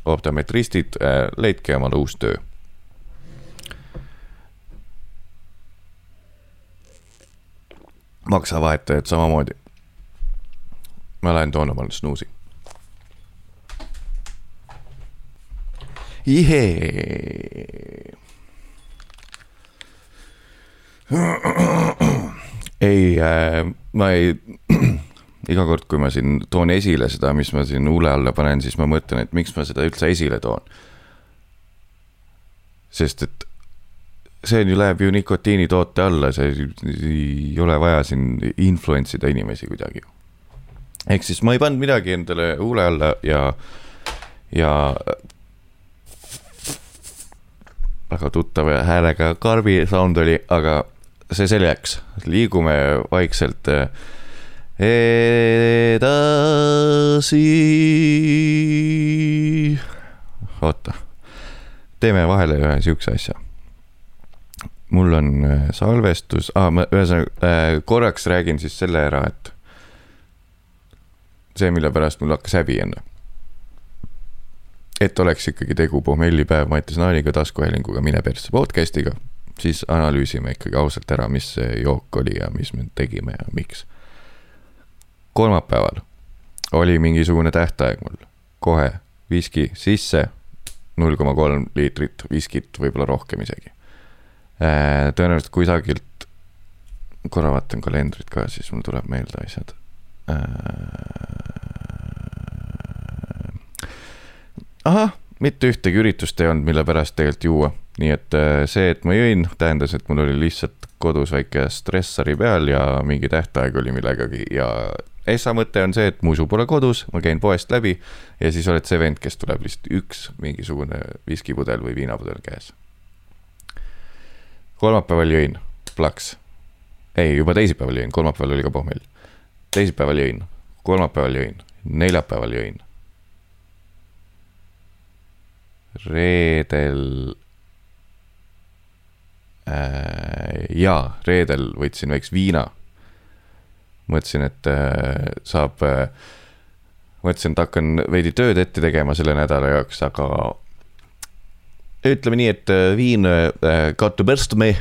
Speaker 1: optometristid äh,, leidke omale uus töö. maksavahetajad samamoodi. ma lähen toon omale snuusi. Ihee ei äh,, ma ei (clears throat) iga kord, kui ma siin toon esile seda, mis ma siin huule alla panen, siis ma mõtlen, et miks ma seda üldse esile toon. sest et see on ju, läheb ju nikotiinitoote alla, see ei ole vaja siin influence ida inimesi kuidagi. ehk siis ma ei pannud midagi endale huule alla ja, ja väga tuttava häälega karbi sound oli, aga see selleks, liigume vaikselt äh, edasi. oota, teeme vahele ühe siukse asja. mul on äh, salvestus ah,, ma ühesõnaga äh, korraks räägin siis selle ära, et see, mille pärast mul hakkas häbi enne. Et oleks ikkagi tegu pohmellipäev Mattias Naaniga, taskuhäälinguga Mine persse podcast'iga, siis analüüsime ikkagi ausalt ära, mis see jook oli ja mis me tegime ja miks kolmapäeval oli mingisugune tähtaeg mul, kohe viski sisse, null koma kolm liitrit viskit, võib-olla rohkem isegi. Äh, tõenäoliselt kusagilt, korra vaatan kalendrit ka, siis mul tuleb meelde asjad. Ahah, mitte ühtegi üritust ei olnud, mille pärast tegelikult juua, nii et äh, see, et ma jõin, tähendas, et mul oli lihtsalt kodus väike stressari peal ja mingi tähtaeg oli millegagi ja Essa mõte on see, et mu usu pole kodus, ma käin poest läbi ja siis oled see vend, kes tuleb lihtsalt üks mingisugune viskipudel või viinapudel käes. kolmapäeval jõin, plaks. ei, juba teisipäeval jõin, kolmapäeval oli ka pohmell. teisipäeval jõin, kolmapäeval jõin, neljapäeval jõin. Reedel äh,. jaa, reedel võtsin väikse viina mõtlesin, et äh, saab äh,, mõtlesin, et hakkan veidi tööd ette tegema selle nädala jaoks, aga ütleme nii, et äh, viin äh, got the best of me.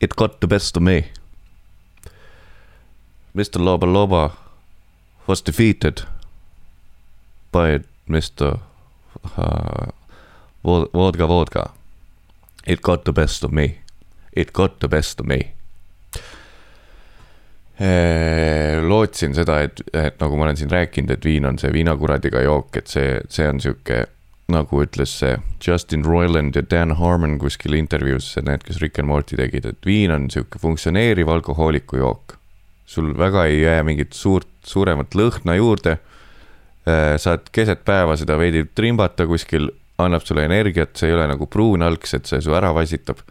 Speaker 1: It got the best of me. Mr Loba Loba was defeated by Mr uh, Vodka Vodka. It got the best of me. It got the best of me. lootsin seda, et, et nagu ma olen siin rääkinud, et viin on see viinakuradiga jook, et see, see on sihuke, nagu ütles see Justin Roiland ja Dan Harmon kuskil intervjuus, need, kes Rick and Morty tegid, et viin on sihuke funktsioneeriv alkohooliku jook. sul väga ei jää mingit suurt, suuremat lõhna juurde. Saad keset päeva seda veidi trimbata kuskil annab sulle energiat, see ei ole nagu pruunalks, et see su ära vassitab.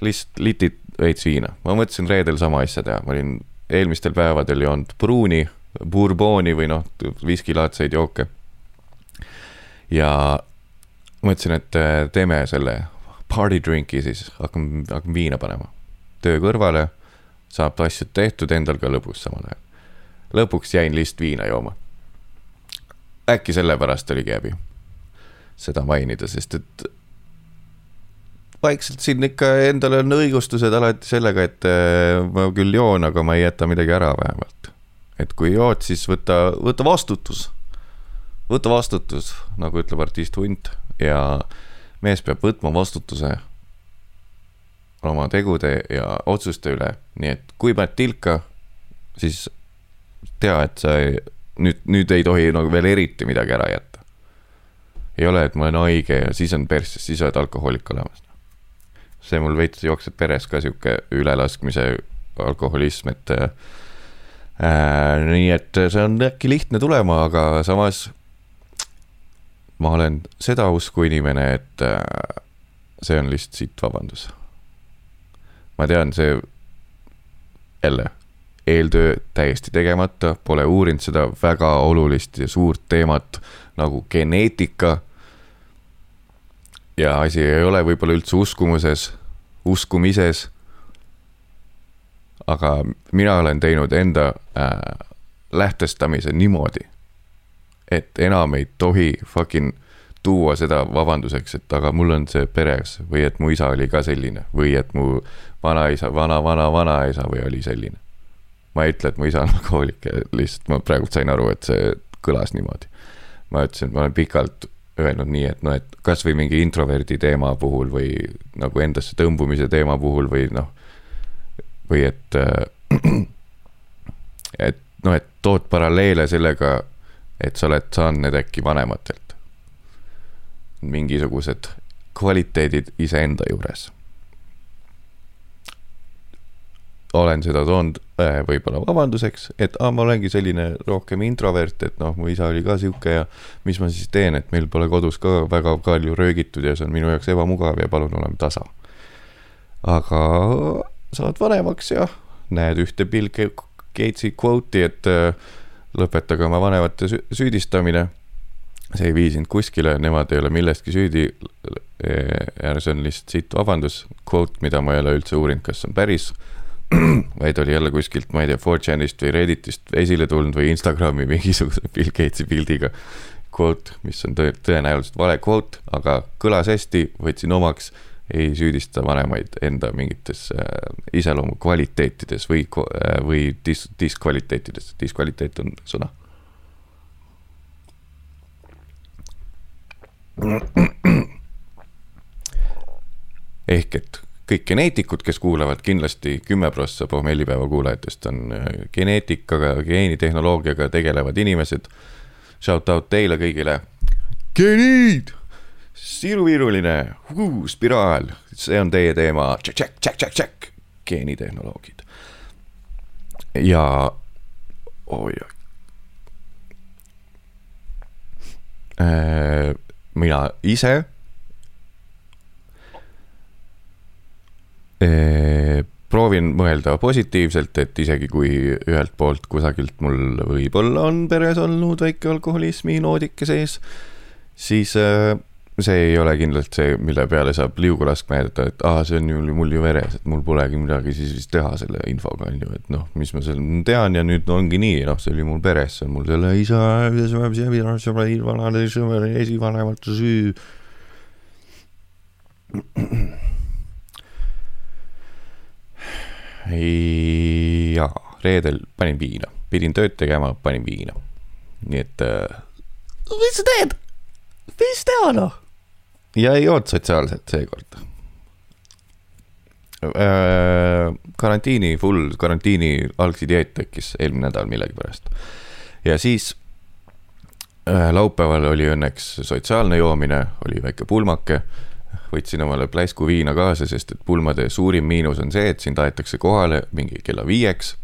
Speaker 1: lihtsalt litid veits viina, ma mõtlesin reedel sama asja teha, ma olin eelmistel päevadel joonud pruuni, bourboni või noh, viskilaadseid jooke. ja mõtlesin, et äh, teeme selle party drink'i siis, hakkame, hakkame viina panema. töö kõrvale, saab asjad tehtud, endal ka lõbus samal ajal. lõpuks jäin lihtsalt viina jooma. Äkki sellepärast oligi häbi seda mainida, sest et vaikselt siin ikka endal on õigustused alati sellega, et äh, ma küll joon, aga ma ei jäta midagi ära vähemalt. et kui jood, siis võta, võta vastutus. võta vastutus, nagu ütleb artist Hunt ja mees peab võtma vastutuse oma tegude ja otsuste üle, nii et kui paned tilka, siis tea, et sa ei, nüüd, nüüd ei tohi nagu veel eriti midagi ära jätta ei ole, et ma olen haige ja siis on persses, siis oled alkohoolik olemas. see mul veits jookseb peres ka sihuke ülelaskmise alkoholism, et äh,. nii et see on äkki lihtne tulema, aga samas. ma olen seda usku inimene, et äh, see on lihtsalt sitt vabandus. ma tean, see jälle eeltöö täiesti tegemata, pole uurinud seda väga olulist ja suurt teemat nagu geneetika. ja asi ei ole võib-olla üldse uskumuses, uskumises. aga mina olen teinud enda äh, lähtestamise niimoodi, et enam ei tohi fucking tuua seda vabanduseks, et aga mul on see peres või et mu isa oli ka selline või et mu vanaisa, vana-vana-vanaisa või oli selline. Ma ei ütle, et mu isa on (laughs) alkohoolik, lihtsalt ma praegu sain aru, et see kõlas niimoodi ma ütlesin, et ma olen pikalt öelnud nii, et noh, et kasvõi mingi introverdi teema puhul või nagu endasse tõmbumise teema puhul või noh, või et äh,, (clears throat) et noh, et tood paralleele sellega, et sa oled saanud need äkki vanematelt. mingisugused kvaliteedid iseenda juures olen seda toonud äh, võib-olla vabanduseks, et aa, ma olengi selline rohkem introvert, et noh, mu isa oli ka sihuke ja mis ma siis teen, et meil pole kodus ka väga palju röögitud ja see on minu jaoks ebamugav ja palun oleme tasa. aga saad vanemaks ja näed ühte Bill Gatesi kvooti, et äh, lõpetage oma vanemate süüdistamine. see ei vii sind kuskile, nemad ei ole millestki süüdi. ja see on lihtsalt siit vabandus, kvoot, mida ma ei ole üldse uurinud, kas on päris (clears throat) vaid oli jälle kuskilt, ma ei tea, 4chanist või Redditist esile tulnud või Instagrami (laughs) mingisuguse Bill Gatesi pildiga quote, mis on tõe, tõenäoliselt vale quote, aga kõlas hästi, võtsin omaks, ei süüdista vanemaid enda mingites äh, iseloomu kvaliteetides või äh,, või dis-, diskvaliteetides, diskvaliteet on sõna. (clears throat) ehk et kõik geneetikud, kes kuulavad, kindlasti kümme prossa pohmellipäeva kuulajatest on äh, geneetikaga, geenitehnoloogiaga tegelevad inimesed. Shout out teile kõigile. geenid, siruviiruline, spiraal, see on teie teema, tšekk, tšekk, tšekk, tšekk, geenitehnoloogid. ja oi, äh, mina ise proovin mõelda positiivselt, et isegi kui ühelt poolt kusagilt mul võib-olla on peres olnud väike alkoholismi noodike sees, siis see ei ole kindlalt see, mille peale saab liugu laskma jääda, et aa, see on ju mul ju veres, et mul polegi midagi siis vist teha selle infoga, on ju, et noh, mis ma seal tean ja nüüd ongi nii, noh, see oli mul peres, see on mul selle isa, esivanemate süü. Jaa, reedel panin viina, pidin tööd tegema, panin viina. nii et äh,. mis sa teed? mis teha noh? ja ei olnud sotsiaalset seekord äh,. karantiini, full karantiini algsi dieet tekkis eelmine nädal millegipärast. ja siis äh, laupäeval oli õnneks sotsiaalne joomine, oli väike pulmake võtsin omale pläsku viina kaasa, sest et pulmade suurim miinus on see, et sind aetakse kohale mingi kella viieks.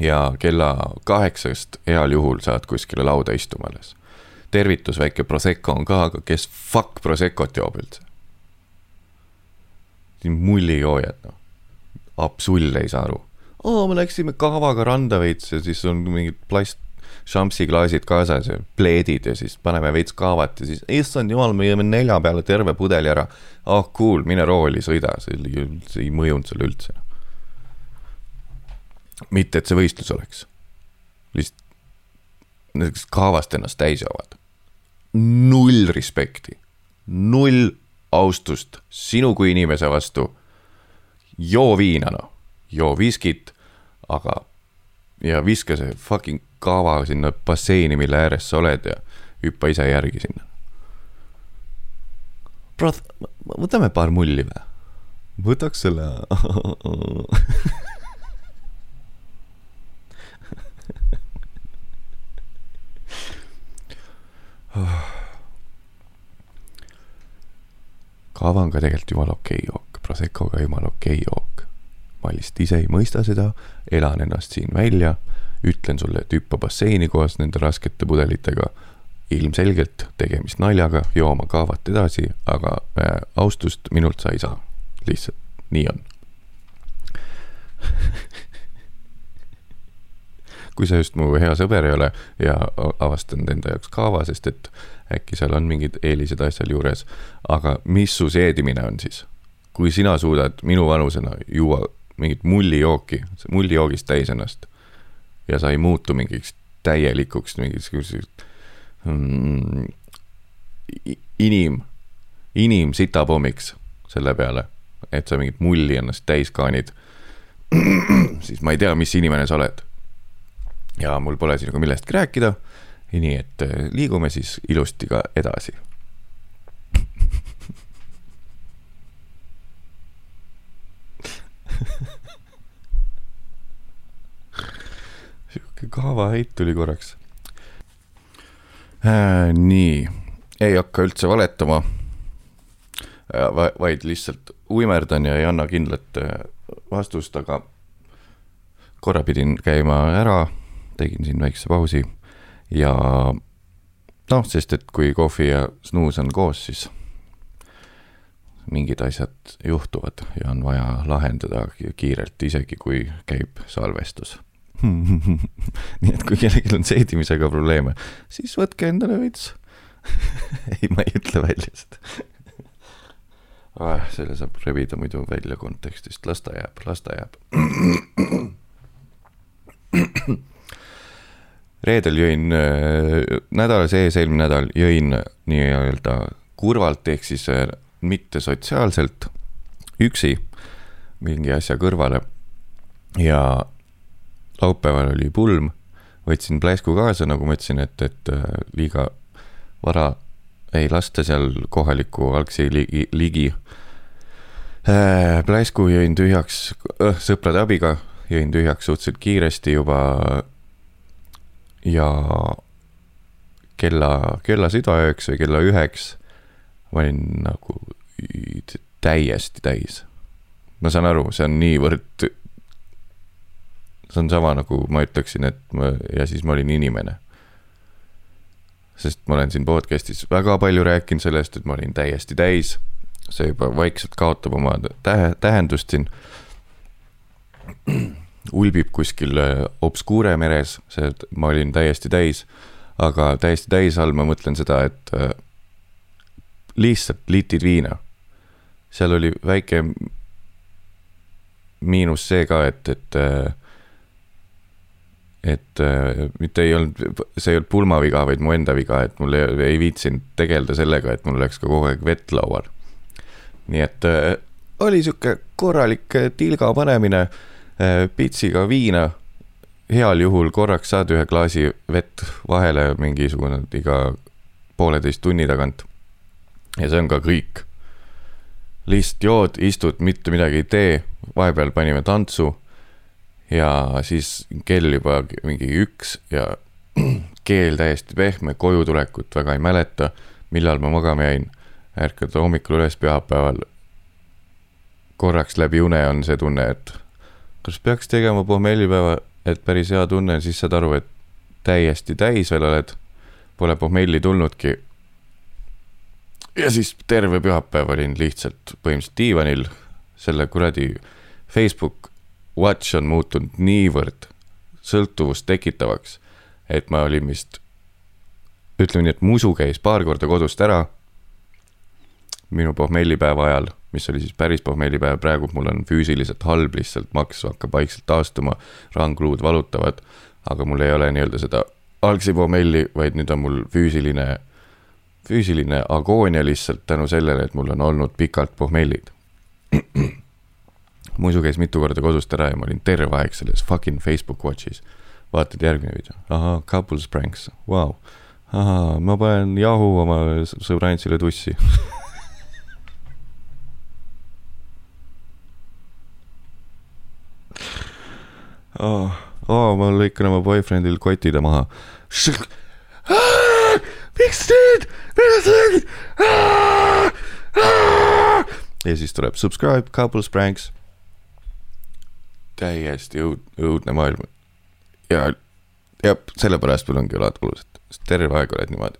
Speaker 1: ja kella kaheksast heal juhul saad kuskile lauda istuma alles. tervitus, väike Prosecco on ka, aga kes fuck Proseccot joob üldse? mullijoojad, noh. absol ei saa aru. aa, me läksime kahvaga randa veits ja siis on mingid plast šampsiklaasid kaasas ja pleedid ja siis paneme veits kaavat ja siis issand jumal, me jõime nelja peale terve pudeli ära. ah oh, cool, mine rooli, sõida, see oli, see ei mõjunud sulle üldse. mitte, et see võistlus oleks. lihtsalt kes kaavast ennast täis joovad. null respekti, null austust sinu kui inimese vastu. joo viina noh, joo viskit, aga ja viska see fucking kava sinna basseini, mille ääres sa oled ja hüppa ise järgi sinna. Bro, võtame paar mulli või? võtaks selle (laughs) kava on ka tegelikult jumala okei okay jook, Prosecco ka jumala okei okay jook. ma lihtsalt ise ei mõista seda, elan ennast siin välja ütlen sulle, et hüppa basseini koos nende raskete pudelitega. ilmselgelt tegemist naljaga, joo oma kaavat edasi, aga äh, austust minult sa ei saa. lihtsalt nii on kui sa just mu hea sõber ei ole ja avastanud enda jaoks kaava, sest et äkki seal on mingid eelised asjal juures. aga mis su seedimine on siis? kui sina suudad minu vanusena juua mingit mullijooki, mullijoogist täis ennast ja sa ei muutu mingiks täielikuks mingisuguseks mm, inim, inimsitapommiks selle peale, et sa mingit mulli ennast täis kaanid. (clears throat) siis ma ei tea, mis inimene sa oled. ja mul pole sinuga millestki rääkida. nii et äh, liigume siis ilusti ka edasi (laughs) kaavaheit tuli korraks äh,. nii, ei hakka üldse valetama äh, va. vaid lihtsalt uimerdan ja ei anna kindlat äh, vastust, aga korra pidin käima ära, tegin siin väikse pausi ja noh, sest et kui kohvi ja snuus on koos, siis mingid asjad juhtuvad ja on vaja lahendada kiirelt, isegi kui käib salvestus (laughs) nii et kui kellelgi on seedimisega probleeme, siis võtke endale veits (laughs) ei, ma ei ütle välja seda ah,. selle saab rebida muidu välja kontekstist, las ta jääb, las ta jääb. (coughs) reedel jõin äh,, nädala sees, eelmine nädal jõin nii-öelda kurvalt, ehk siis äh, mitte sotsiaalselt, üksi mingi asja kõrvale ja laupäeval oli pulm, võtsin pläsku kaasa, nagu ma ütlesin, et, et äh, liiga vara ei lasta seal kohaliku algsi ligi, ligi. Äh, pläsku jõin tühjaks äh, sõprade abiga, jõin tühjaks suhteliselt kiiresti juba. ja kella, kella südaööks või kella üheks ma olin nagu täiesti täis. ma saan aru, see on niivõrd see on sama nagu ma ütleksin, et ma ja siis ma olin inimene. sest ma olen siin podcast'is väga palju rääkinud sellest, et ma olin täiesti täis. see juba vaikselt kaotab oma tähe, tähendust siin. ulbib kuskil äh, obskuure meres, see, et ma olin täiesti täis. aga täiesti täis all ma mõtlen seda, et äh, lihtsalt litid viina. seal oli väike miinus see ka, et, et et äh, mitte ei olnud, see ei olnud pulmaviga, vaid mu enda viga, et mul ei, ei viitsinud tegeleda sellega, et mul oleks ka kogu aeg vett laual. nii et äh, oli sihuke korralik äh, tilga panemine äh,, pitsiga viina. heal juhul korraks saad ühe klaasi vett vahele mingisugune iga pooleteist tunni tagant. ja see on ka kõik. lihtsalt jood, istud, mitte midagi ei tee, vahepeal panime tantsu ja siis kell juba mingi üks ja (clears throat) keel täiesti pehme, koju tulekut väga ei mäleta, millal ma magama jäin. ärkad hommikul üles pühapäeval. korraks läbi une on see tunne, et kas peaks tegema pohmellipäeva, et päris hea tunne, siis saad aru, et täiesti täis veel oled. Pole pohmelli tulnudki. ja siis terve pühapäev olin lihtsalt põhimõtteliselt diivanil selle kuradi Facebook Watch on muutunud niivõrd sõltuvust tekitavaks, et ma olin vist, ütleme nii, et musu käis paar korda kodust ära. minu pohmellipäeva ajal, mis oli siis päris pohmellipäev, praegu mul on füüsiliselt halb, lihtsalt maks hakkab vaikselt taastuma, rangluud valutavad, aga mul ei ole nii-öelda seda algsi pohmelli, vaid nüüd on mul füüsiline, füüsiline agoonia lihtsalt tänu sellele, et mul on olnud pikalt pohmellid mu isu käis mitu korda kodust ära ja ma olin terve aeg selles fucking Facebook watch'is. vaatad järgmine video, ahah, couples pranks, vau. ahah, ma panen jahu oma sõbrantsile tussi. Oh, oh, ma lõikan oma boyfriend'il kotide maha. miks teed, mida sa tegid? ja siis tuleb subscribe, couples pranks täiesti õud-, õudne maailm. ja, ja sellepärast mul ongi õlad valusad, sest terve aeg oled niimoodi.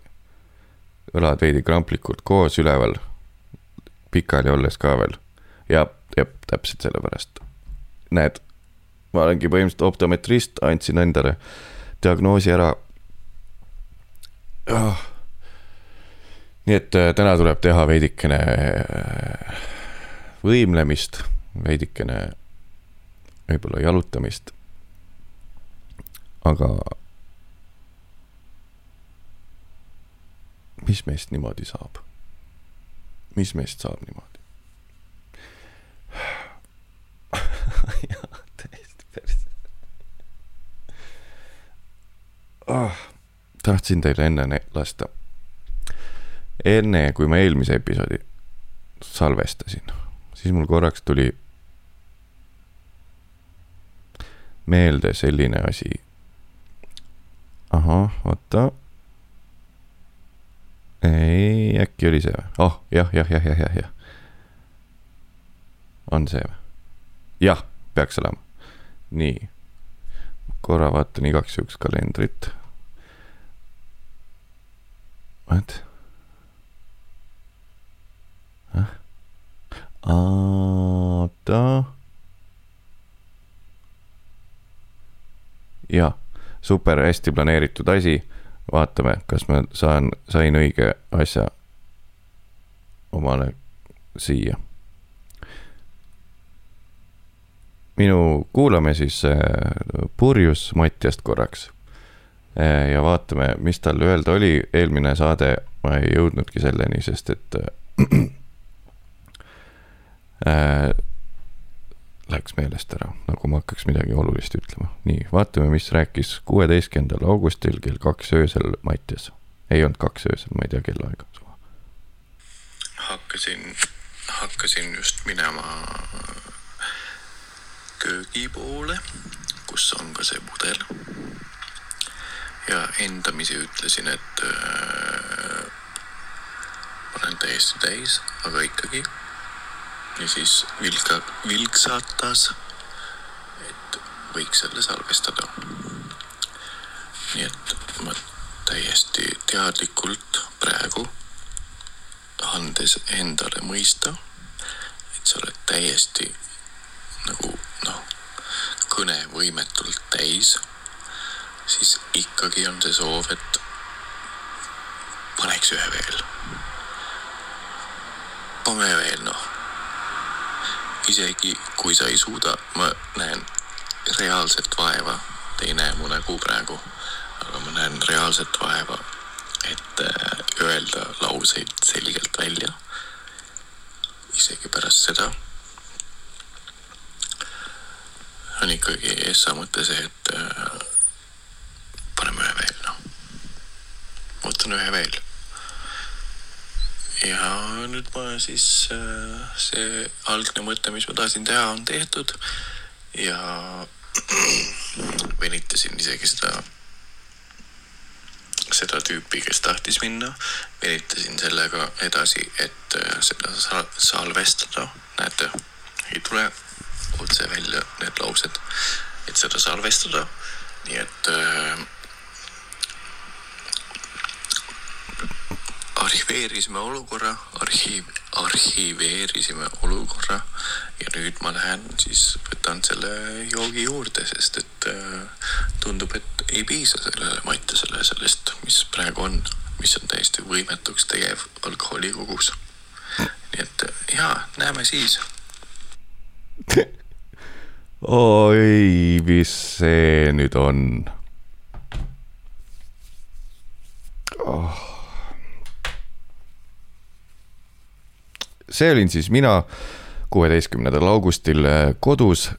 Speaker 1: õlad veidi kramplikult koos üleval, pikali olles ka veel. ja, ja täpselt sellepärast. näed, ma olengi põhimõtteliselt optometrist, andsin endale diagnoosi ära oh.. nii et äh, täna tuleb teha veidikene äh, võimlemist, veidikene võib-olla jalutamist. aga mis meist niimoodi saab? mis meist saab niimoodi? (laughs) jah, täiesti perse oh,. tahtsin teile enne lasta. enne, kui ma eelmise episoodi salvestasin, siis mul korraks tuli meelde selline asi. ahah, oota. ei, äkki oli see või? oh, jah, jah, jah, jah, jah, jah. on see või? jah, peaks olema. nii. korra vaatan igaks juhuks kalendrit. What? oota jah, super hästi planeeritud asi. vaatame, kas ma saan, sain õige asja omale siia. minu, kuulame siis äh, purjus Mattiast korraks. Äh, ja vaatame, mis tal öelda oli, eelmine saade ma ei jõudnudki selleni, sest et äh, (clears throat) läks meelest ära, nagu ma hakkaks midagi olulist ütlema. nii, vaatame, mis rääkis kuueteistkümnendal augustil kell kaks öösel Mattias. ei olnud kaks öösel, ma ei tea kellaaega.
Speaker 2: hakkasin, hakkasin just minema köögi poole, kus on ka see pudel. ja endamisi ütlesin, et äh, olen täiesti täis, aga ikkagi ja siis vilka, vilksatas, et võiks selle salvestada. nii et ma täiesti teadlikult praegu, andes endale mõista, et sa oled täiesti nagu noh, kõnevõimetult täis, siis ikkagi on see soov, et paneks ühe veel hüppame veel noh. Isegi kui sa ei suuda, ma näen reaalset vaeva, te ei näe mu nägu praegu, aga ma näen reaalset vaeva, et äh, öelda lauseid selgelt välja. isegi pärast seda on ikkagi Essa mõte see, et äh, paneme ühe veel noh, võtan ühe veel ja nüüd ma siis äh, see algne mõte, mis ma tahtsin teha, on tehtud. Ja (clears throat) venitasin isegi seda, seda tüüpi, kes tahtis minna, venitasin sellega edasi, et äh, seda sa- salvestada, näete, ei tule otse välja need laused, et seda salvestada, nii et äh, arhiveerisime olukorra, arhiiv, arhiveerisime olukorra ja nüüd ma lähen siis võtan selle joogi juurde, sest et äh, tundub, et ei piisa sellele Mattiasele sellest, mis praegu on, mis on täiesti võimetuks tegev alkoholi kogus. nii et äh, jaa, näeme siis (laughs)
Speaker 1: oi, mis see nüüd on oh.? See olin siis mina kuueteistkümnendal augustil äh, kodus.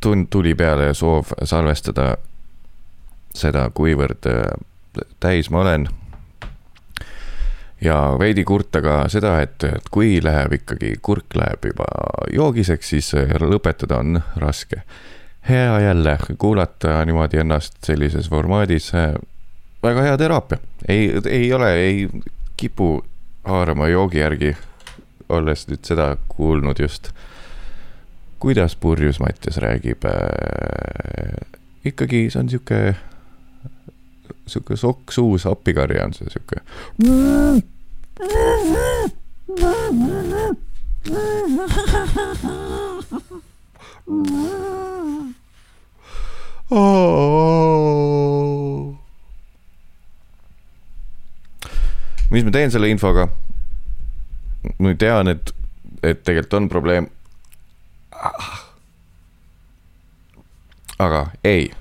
Speaker 1: tun-, tuli peale soov salvestada seda, kuivõrd äh, täis ma olen. ja veidi kurta ka seda, et, et kui läheb ikkagi, kurk läheb juba joogiseks, siis äh, lõpetada on raske. hea jälle kuulata niimoodi ennast sellises formaadis. väga hea teraapia, ei, ei ole, ei kipu haarama joogi järgi, olles nüüd seda kuulnud just. kuidas purjus Mattias räägib äh,? ikkagi see on sihuke, sihuke sokk suus appikarje on see sihuke. (laughs) mis ma teen selle infoga? ma tean, et, et tegelikult on probleem. aga ei,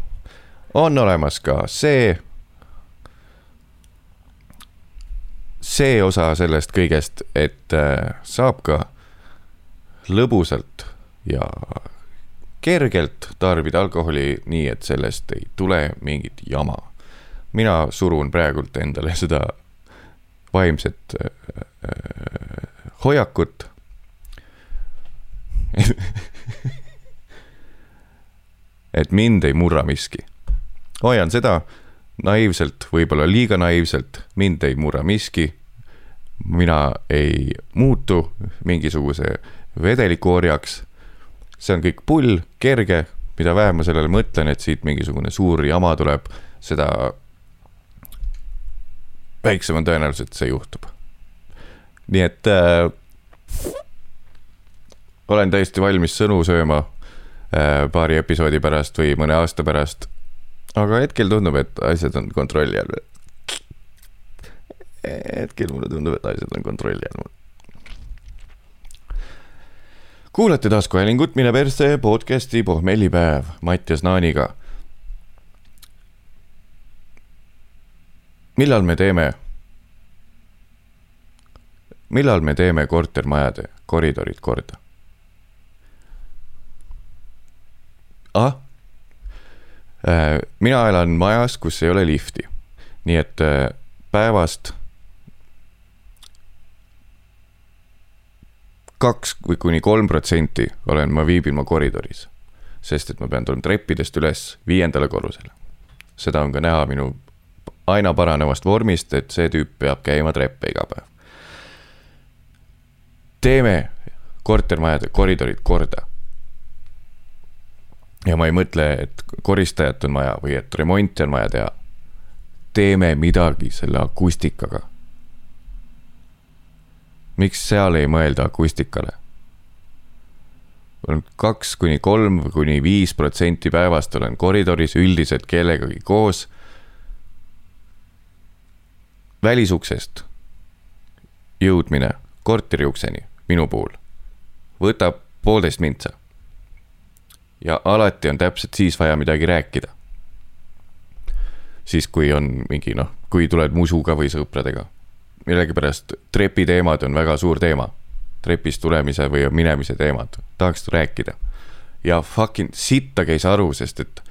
Speaker 1: on olemas ka see, see osa sellest kõigest, et äh, saab ka lõbusalt ja kergelt tarbida alkoholi nii, et sellest ei tule mingit jama. mina surun praegult endale seda vaimset äh, äh, hoiakut. (laughs) et mind ei murra miski. hoian seda naiivselt, võib-olla liiga naiivselt, mind ei murra miski. mina ei muutu mingisuguse vedeliku orjaks. see on kõik pull, kerge, mida vähem ma sellele mõtlen, et siit mingisugune suur jama tuleb, seda väiksem on tõenäosus, et see juhtub. nii et äh, olen täiesti valmis sõnu sööma äh, paari episoodi pärast või mõne aasta pärast. aga hetkel tundub, et asjad on kontrolli all. hetkel mulle tundub, et asjad on kontrolli all. kuulate taskuhäälingut Mine persse podcasti pohmellipäev Mattias Naaniga millal me teeme, millal me teeme kortermajade koridorid korda? ah, mina elan majas, kus ei ole lifti, nii et äh, päevast kaks või kuni kolm protsenti olen ma, viibin ma koridoris, sest et ma pean tulema treppidest üles viiendale korrusele. seda on ka näha minu aina paranevast vormist, et see tüüp peab käima treppe iga päev. teeme kortermajade koridorid korda. ja ma ei mõtle, et koristajat on vaja või et remonti on vaja teha. teeme midagi selle akustikaga. miks seal ei mõelda akustikale? olen kaks kuni kolm kuni viis protsenti päevast olen koridoris üldiselt kellegagi koos välisuksest jõudmine korteri ukseni, minu puhul, võtab poolteist mintsa. ja alati on täpselt siis vaja midagi rääkida. siis, kui on mingi noh, kui tuled musuga või sõpradega. millegipärast trepiteemad on väga suur teema. trepist tulemise või minemise teemad, tahaks rääkida. ja fucking sittagi ei saa aru, sest et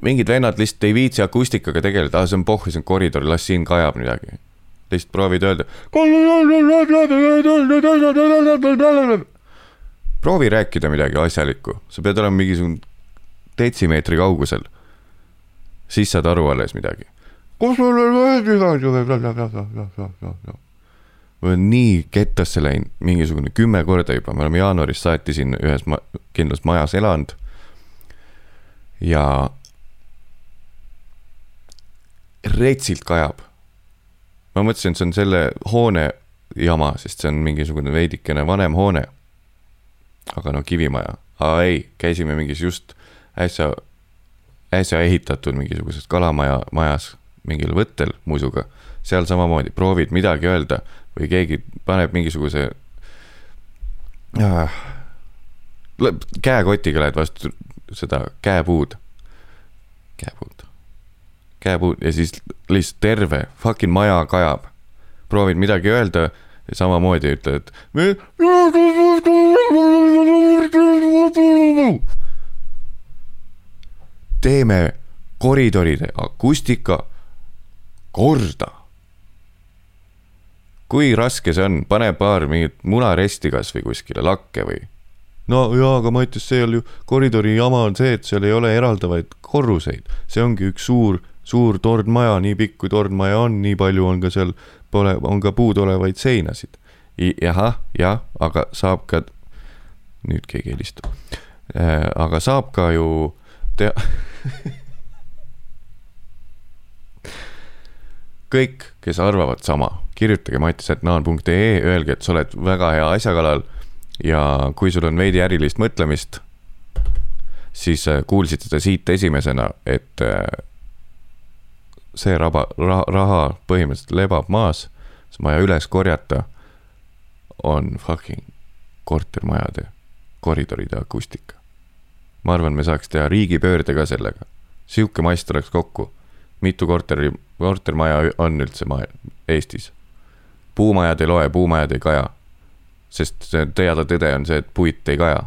Speaker 1: mingid vennad lihtsalt ei viitsi akustikaga tegeleda, ah see on pohhu, see on koridor, las siin kajab midagi. lihtsalt proovid öelda. proovi rääkida midagi asjalikku, sa pead olema mingisugune detsimeetri kaugusel. siis saad aru alles midagi. ma olen nii kettasse läinud mingisugune kümme korda juba, me oleme jaanuarist saati siin ühes ma kindlas majas elanud. ja retsilt kajab. ma mõtlesin, et see on selle hoone jama, sest see on mingisugune veidikene vanem hoone. aga no kivimaja, aa ei, käisime mingis just äsja, äsja ehitatud mingisuguses kalamaja, majas mingil võttel musuga. seal samamoodi proovid midagi öelda või keegi paneb mingisuguse äh, käekotiga lähed vastu seda käepuud, käepuud käepuud ja siis lihtsalt terve fucking maja kajab. proovid midagi öelda ja samamoodi ütled. teeme koridoride akustika korda. kui raske see on, pane paar mingit munaresti kasvõi kuskile lakke või no jaa, aga ma ütlesin, seal ju koridori jama on see, et seal ei ole eraldavaid korruseid, see ongi üks suur suur tornmaja, nii pikk kui tornmaja on, nii palju on ka seal, pole, on ka puuduolevaid seinasid. jahah, jah, aga saab ka, nüüd keegi helistab äh,, aga saab ka ju teha (laughs) kõik, kes arvavad sama, kirjutage mattisetnaan.ee, öelge, et sa oled väga hea asja kallal ja kui sul on veidi ärilist mõtlemist, siis äh, kuulsid seda siit esimesena, et äh, see raba, raha, raha põhimõtteliselt lebab maas, see maja üles korjata on fucking kortermajade koridoride akustika. ma arvan, me saaks teha riigipöörde ka sellega. sihuke mass tuleks kokku. mitu korteri, kortermaja on üldse maa-, Eestis? puumajad ei loe, puumajad ei kaja. sest teada tõde on see, et puit ei kaja.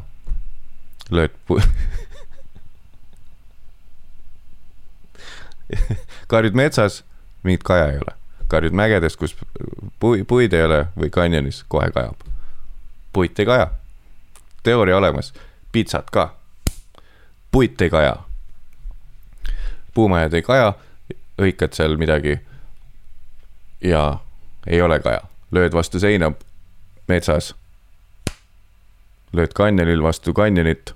Speaker 1: lööd pu- (laughs) karjud metsas, mingit kaja ei ole. karjud mägedes, kus pui-, puid ei ole või kanjonis, kohe kajab. puit ei kaja. teooria olemas, pitsat ka. puit ei kaja. puumajad ei kaja, hõikad seal midagi ja ei ole kaja. lööd vastu seina metsas. lööd kanjonil vastu kanjonit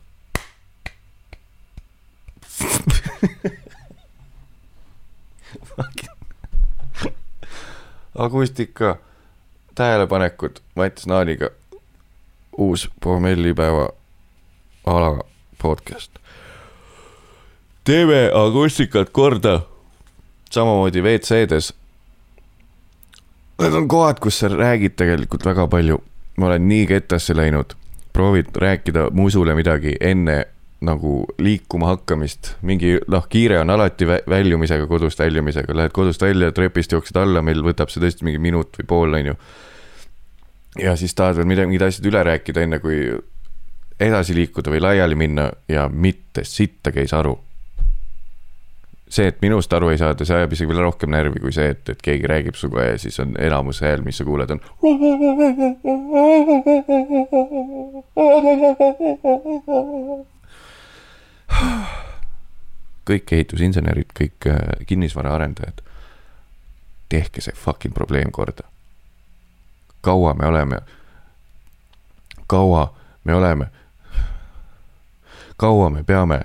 Speaker 1: (laughs) (laughs) akustika, tähelepanekud Mattias Naaniga. uus pommellipäeva ala podcast. teeme akustikat korda. samamoodi WC-des. Need on kohad, kus sa räägid tegelikult väga palju. ma olen nii kettasse läinud, proovid rääkida musule midagi enne nagu liikuma hakkamist, mingi noh, kiire on alati väljumisega, kodust väljumisega, lähed kodust välja, trepist jooksed alla, meil võtab see tõesti mingi minut või pool, on ju. ja siis tahad veel midagi, mingid asjad üle rääkida, enne kui edasi liikuda või laiali minna ja mitte sittagi ei saa aru. see, et minust aru ei saada, see ajab isegi veel rohkem närvi kui see, et, et keegi räägib sinuga ja siis on enamus hääl, mis sa kuuled, on (laughs) kõik ehitusinsenerid, kõik äh, kinnisvaraarendajad, tehke see fucking probleem korda. kaua me oleme, kaua me oleme, kaua me peame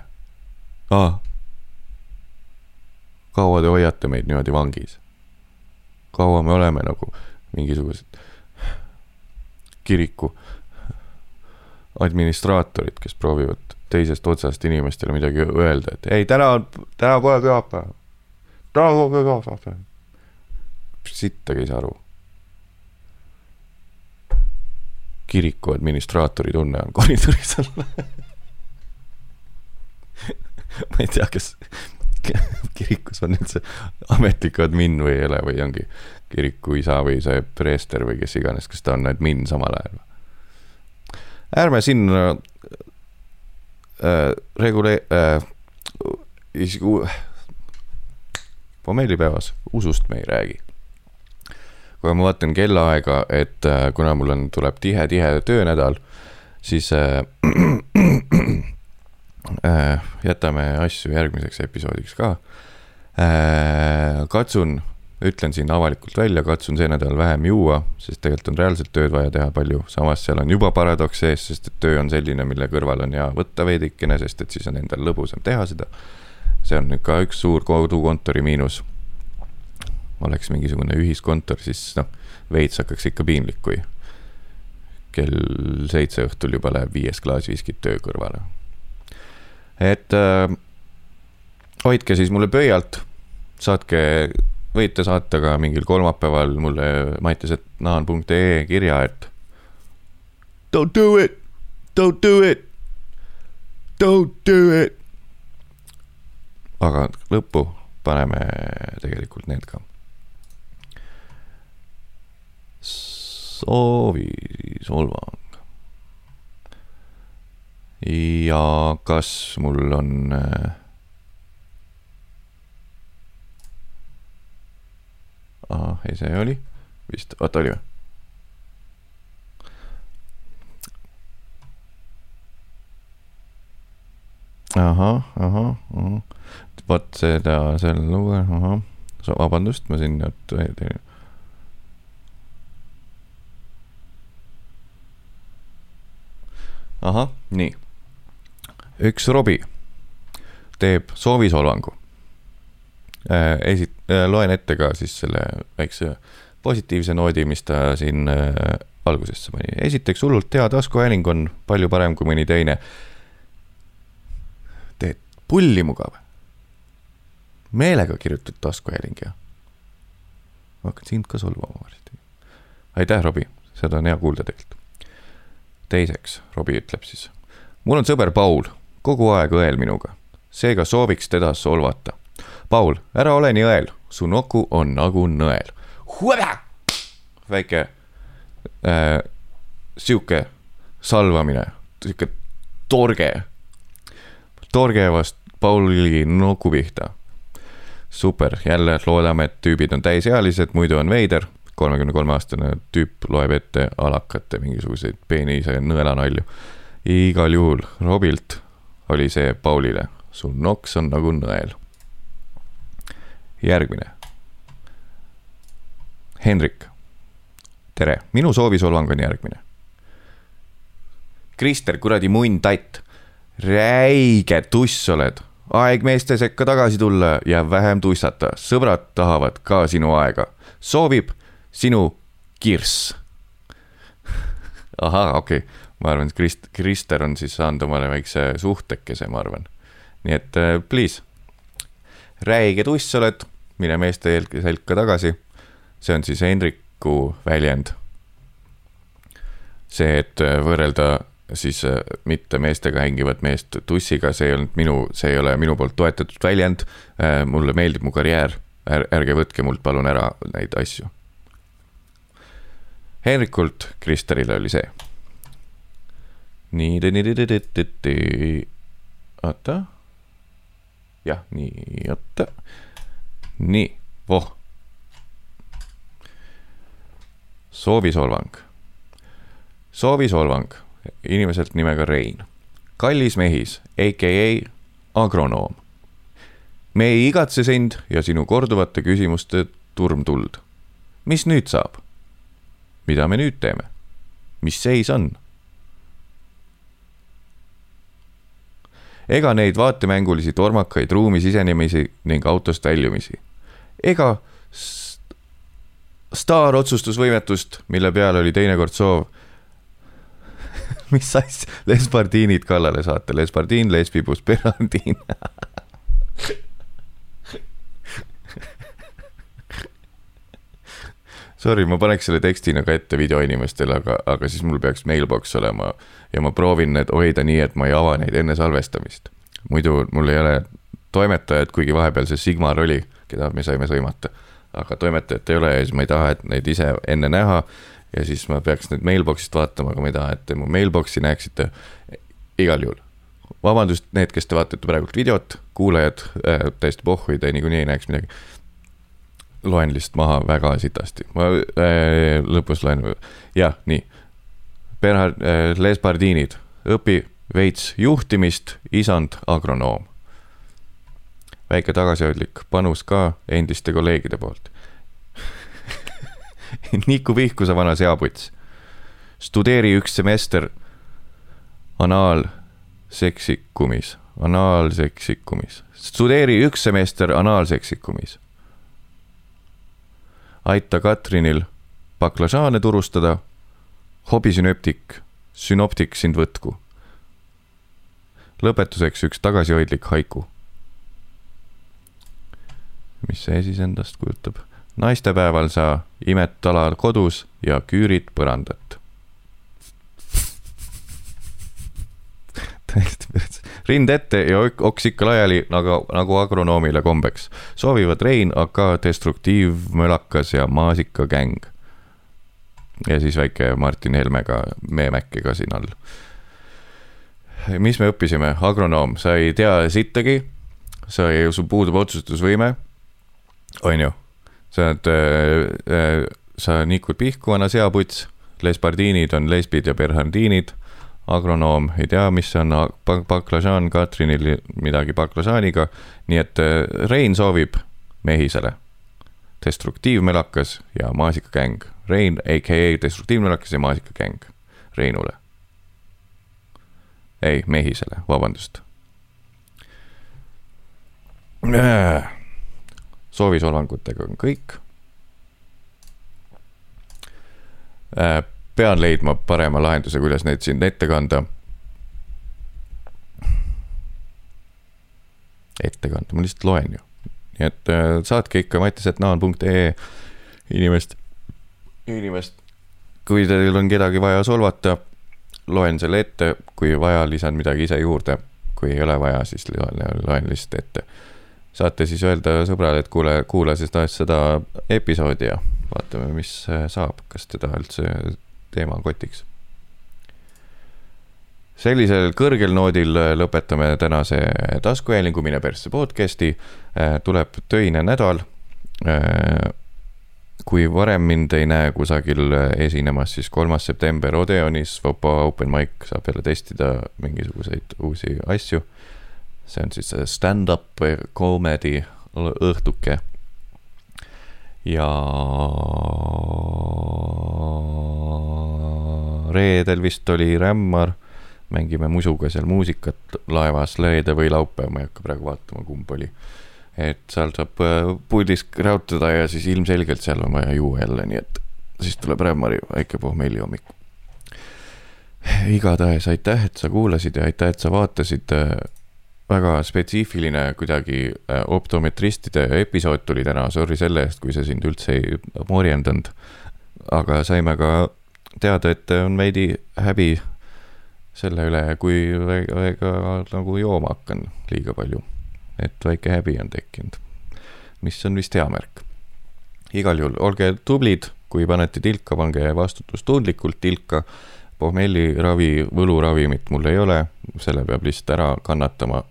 Speaker 1: ah,, kaua te hoiate meid niimoodi vangis? kaua me oleme nagu mingisugused kiriku administraatorid, kes proovivad teisest otsast inimestele midagi öelda, et ei, täna on, täna pole pühapäev. täna pole pühapäev. sittagi ei saa aru. kiriku administraatori tunne on koridoris olla ma ei tea, kas kirikus on üldse ametlik admin või ei ole või ongi kiriku isa või see preester või kes iganes, kas ta on admin samal ajal. ärme sinna äh, regule- äh,, isegi pommellipäevas usust me ei räägi. kui ma vaatan kellaaega, et äh, kuna mul on, tuleb tihe-tihe töönädal, siis äh, (clears throat) äh, jätame asju järgmiseks episoodiks ka äh,. katsun, ütlen siin avalikult välja, katsun see nädal vähem juua, sest tegelikult on reaalselt tööd vaja teha palju, samas seal on juba paradoks sees, sest et töö on selline, mille kõrval on hea võtta veidikene, sest et siis on endal lõbusam teha seda. see on nüüd ka üks suur kodukontori miinus. oleks mingisugune ühiskontor, siis noh, veits hakkaks ikka piinlik, kui kell seitse õhtul juba läheb viies klaas viskit töö kõrvale et äh, hoidke siis mulle pöialt, saatke, võite saata ka mingil kolmapäeval mulle mattisetnaan.ee kirja, et don't do it, don't do it, don't do it. aga lõppu paneme tegelikult need ka. soovi solvang ja kas mul on äh, ei, see oli vist, oota, oli või? ahah, ahah, ahah, vot seda seal luge-, ahah, vabandust, ma siin nüüd ahah, nii üks Robi teeb soovisolvangu. Äh, esi-, äh, loen ette ka siis selle väikse positiivse noodi, mis ta siin äh, algusesse pani. esiteks hullult hea taskuhääling on palju parem kui mõni teine. teed pulli mugav. meelega kirjutad taskuhääling ja. ma hakkan sind ka solvama varsti. aitäh, Robi, seda on hea kuulda teilt. teiseks, Robi ütleb siis. mul on sõber Paul kogu aeg õel minuga. seega sooviks teda solvata. Paul, ära ole nii õel, su noku on nagu nõel. väike äh, sihuke salvamine, sihuke torge, torge vast Pauli noku pihta. super, jälle loodame, et tüübid on täisealised, muidu on veider. kolmekümne kolme aastane tüüp loeb ette alakate mingisuguseid peenise nõelanalju. igal juhul Robilt oli see Paulile, sul noks on nagu nõel. Järgmine. Hendrik, tere, minu soovisolvang on järgmine. Krister, kuradi munn tatt, räige tuss oled, aeg meeste sekka tagasi tulla ja vähem tussata, sõbrad tahavad ka sinu aega, soovib sinu kirss. (laughs) ahah, okei okay ma arvan, et Krist-, Krister on siis saanud omale väikse suhtekese, ma arvan. nii et uh, please, räige tuss oled, mine meeste selka tagasi. see on siis Hendriku väljend. see, et äh, võrrelda siis uh, mitte meestega hängivat meest tussiga, see ei olnud minu, see ei ole minu poolt toetatud väljend uh,. mulle meeldib mu karjäär Är,, ärge võtke mult palun ära neid asju. Henrikult Kristerile oli see nii, oota. jah, nii, oota. Nii, voh. soovisolvang. soovisolvang inimeselt nimega Rein. kallis mehis, AKA agronoom. me ei igatse sind ja sinu korduvate küsimuste turmtuld. mis nüüd saab? mida me nüüd teeme? mis seis on? ega neid vaatemängulisi tormakaid ruumi sisenemisi ning autost väljumisi. Ega staarotsustusvõimetust, mille peale oli teinekord soov (laughs) mis asja, lesbardiinid kallale saata, lesbardiin, lesbibus, perandiin Sorry, ma paneks selle tekstina ka ette videoinimestele, aga, aga siis mul peaks mailbox olema ja ma proovin need hoida nii, et ma ei ava neid enne salvestamist. muidu mul ei ole toimetajat, kuigi vahepeal see Sigmar oli, keda me saime sõimata. aga toimetajat ei ole ja siis ma ei taha, et neid ise enne näha ja siis ma peaks nüüd mailbox'ist vaatama, aga ma ei taha, et te mu mailbox'i näeksite. igal juhul, vabandust, need, kes te vaatate praegult videot, kuulajad äh,, täiesti pohhu, te niikuinii ei näeks midagi. loen lihtsalt maha väga sitasti, ma äh, lõpus loen, jah, nii. Bernhard äh,, Les Bardinid, õpi veits juhtimist, isand agronoom. Väike tagasihoidlik panus ka endiste kolleegide poolt (laughs) Niku Pihkuse vana seaputs. studeeri üks semester anaalseksikumis, anaalseksikumis. studeeri üks semester anaalseksikumis. aita Katrinil baklažaane turustada. hobisünoptik, sünoptik sind võtku. lõpetuseks üks tagasihoidlik haiku. Mis see siis endast kujutab? naistepäeval sa imed tala kodus ja küürid põrandat. täiesti perse, rind ette ja oks ikka laiali nagu, nagu agronoomile kombeks. soovivad Rein, AK, destruktiivmölakas ja maasikagäng. ja siis väike Martin Helmega meemäkki ka siin all. mis me õppisime, agronoom, sa ei tea sittagi, sa ei, sul puudub otsustusvõime, on ju sa oled äh,, sa nikud pihku, vana seaputs, lesbardiinid on lesbid ja bernhardiinid, agronoom ei tea, mis on, baklažaan, Katrinil midagi baklažaaniga, nii et äh, Rein soovib mehisele. Destruktiivmelakas ja maasikagäng. Rein, AKA destruktiivmelakas ja maasikagäng Reinule. ei, mehisele, vabandust. Äh soovisolvangutega on kõik. Äh, pean leidma parema lahenduse, kuidas neid siin ette kanda. ette kanda, ma lihtsalt loen ju. nii et äh, saatke ikka mattisetnaan.ee inimest, inimest. kui teil on kedagi vaja solvata, loen selle ette, kui vaja, lisan midagi ise juurde. kui ei ole vaja, siis loen, loen lihtsalt ette saate siis öelda sõbrale, et kuule, kuula tahes seda episoodi ja vaatame, mis saab, kas teda üldse teema kotiks. sellisel kõrgel noodil lõpetame tänase taskuhäälingu Mine persse podcast'i. tuleb töine nädal. kui varem mind ei näe kusagil esinemas, siis kolmas september Odeonis, Vopa open mic saab jälle testida mingisuguseid uusi asju see on siis stand-up comedy õhtuke. ja reedel vist oli Rämmar, mängime musuga seal muusikat laevas, reede või laupäev, ma ei hakka praegu vaatama, kumb oli. et seal saab äh, puldis räutada ja siis ilmselgelt seal on vaja juua jälle, nii et siis tuleb Rämmari väike pohmellihommik igatahes aitäh, et sa kuulasid ja aitäh, et sa vaatasid äh, väga spetsiifiline kuidagi äh, optometristide episood tuli täna, sorry selle eest, kui see sind üldse ei morjendanud. aga saime ka teada, et on veidi häbi selle üle, kui väga, väga nagu jooma hakkan liiga palju. et väike häbi on tekkinud, mis on vist hea märk. igal juhul olge tublid, kui panete tilka, pange vastutustundlikult tilka pohmelliravi, võluravimit mul ei ole, selle peab lihtsalt ära kannatama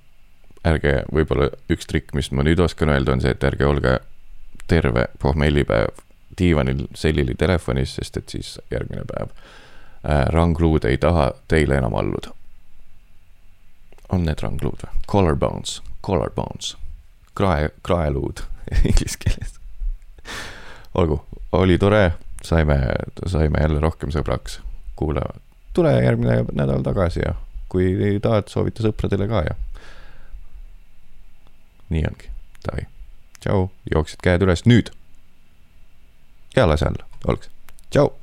Speaker 1: ärge, võib-olla üks trikk, mis ma nüüd oskan öelda, on see, et ärge olge terve pohmellipäev diivanil sellili telefonis, sest et siis järgmine päev äh, rangluud ei taha teile enam alluda. on need rangluud või? Collarbones, collarbones, krae, kraeluud (laughs) inglise keeles. olgu, oli tore, saime, saime jälle rohkem sõbraks. kuule, tule järgmine nädal tagasi ja kui tahad, soovita sõpradele ka ja nii ongi, davai, tšau, jooksid käed üles. Nüüd. ja lase alla, olgu, tšau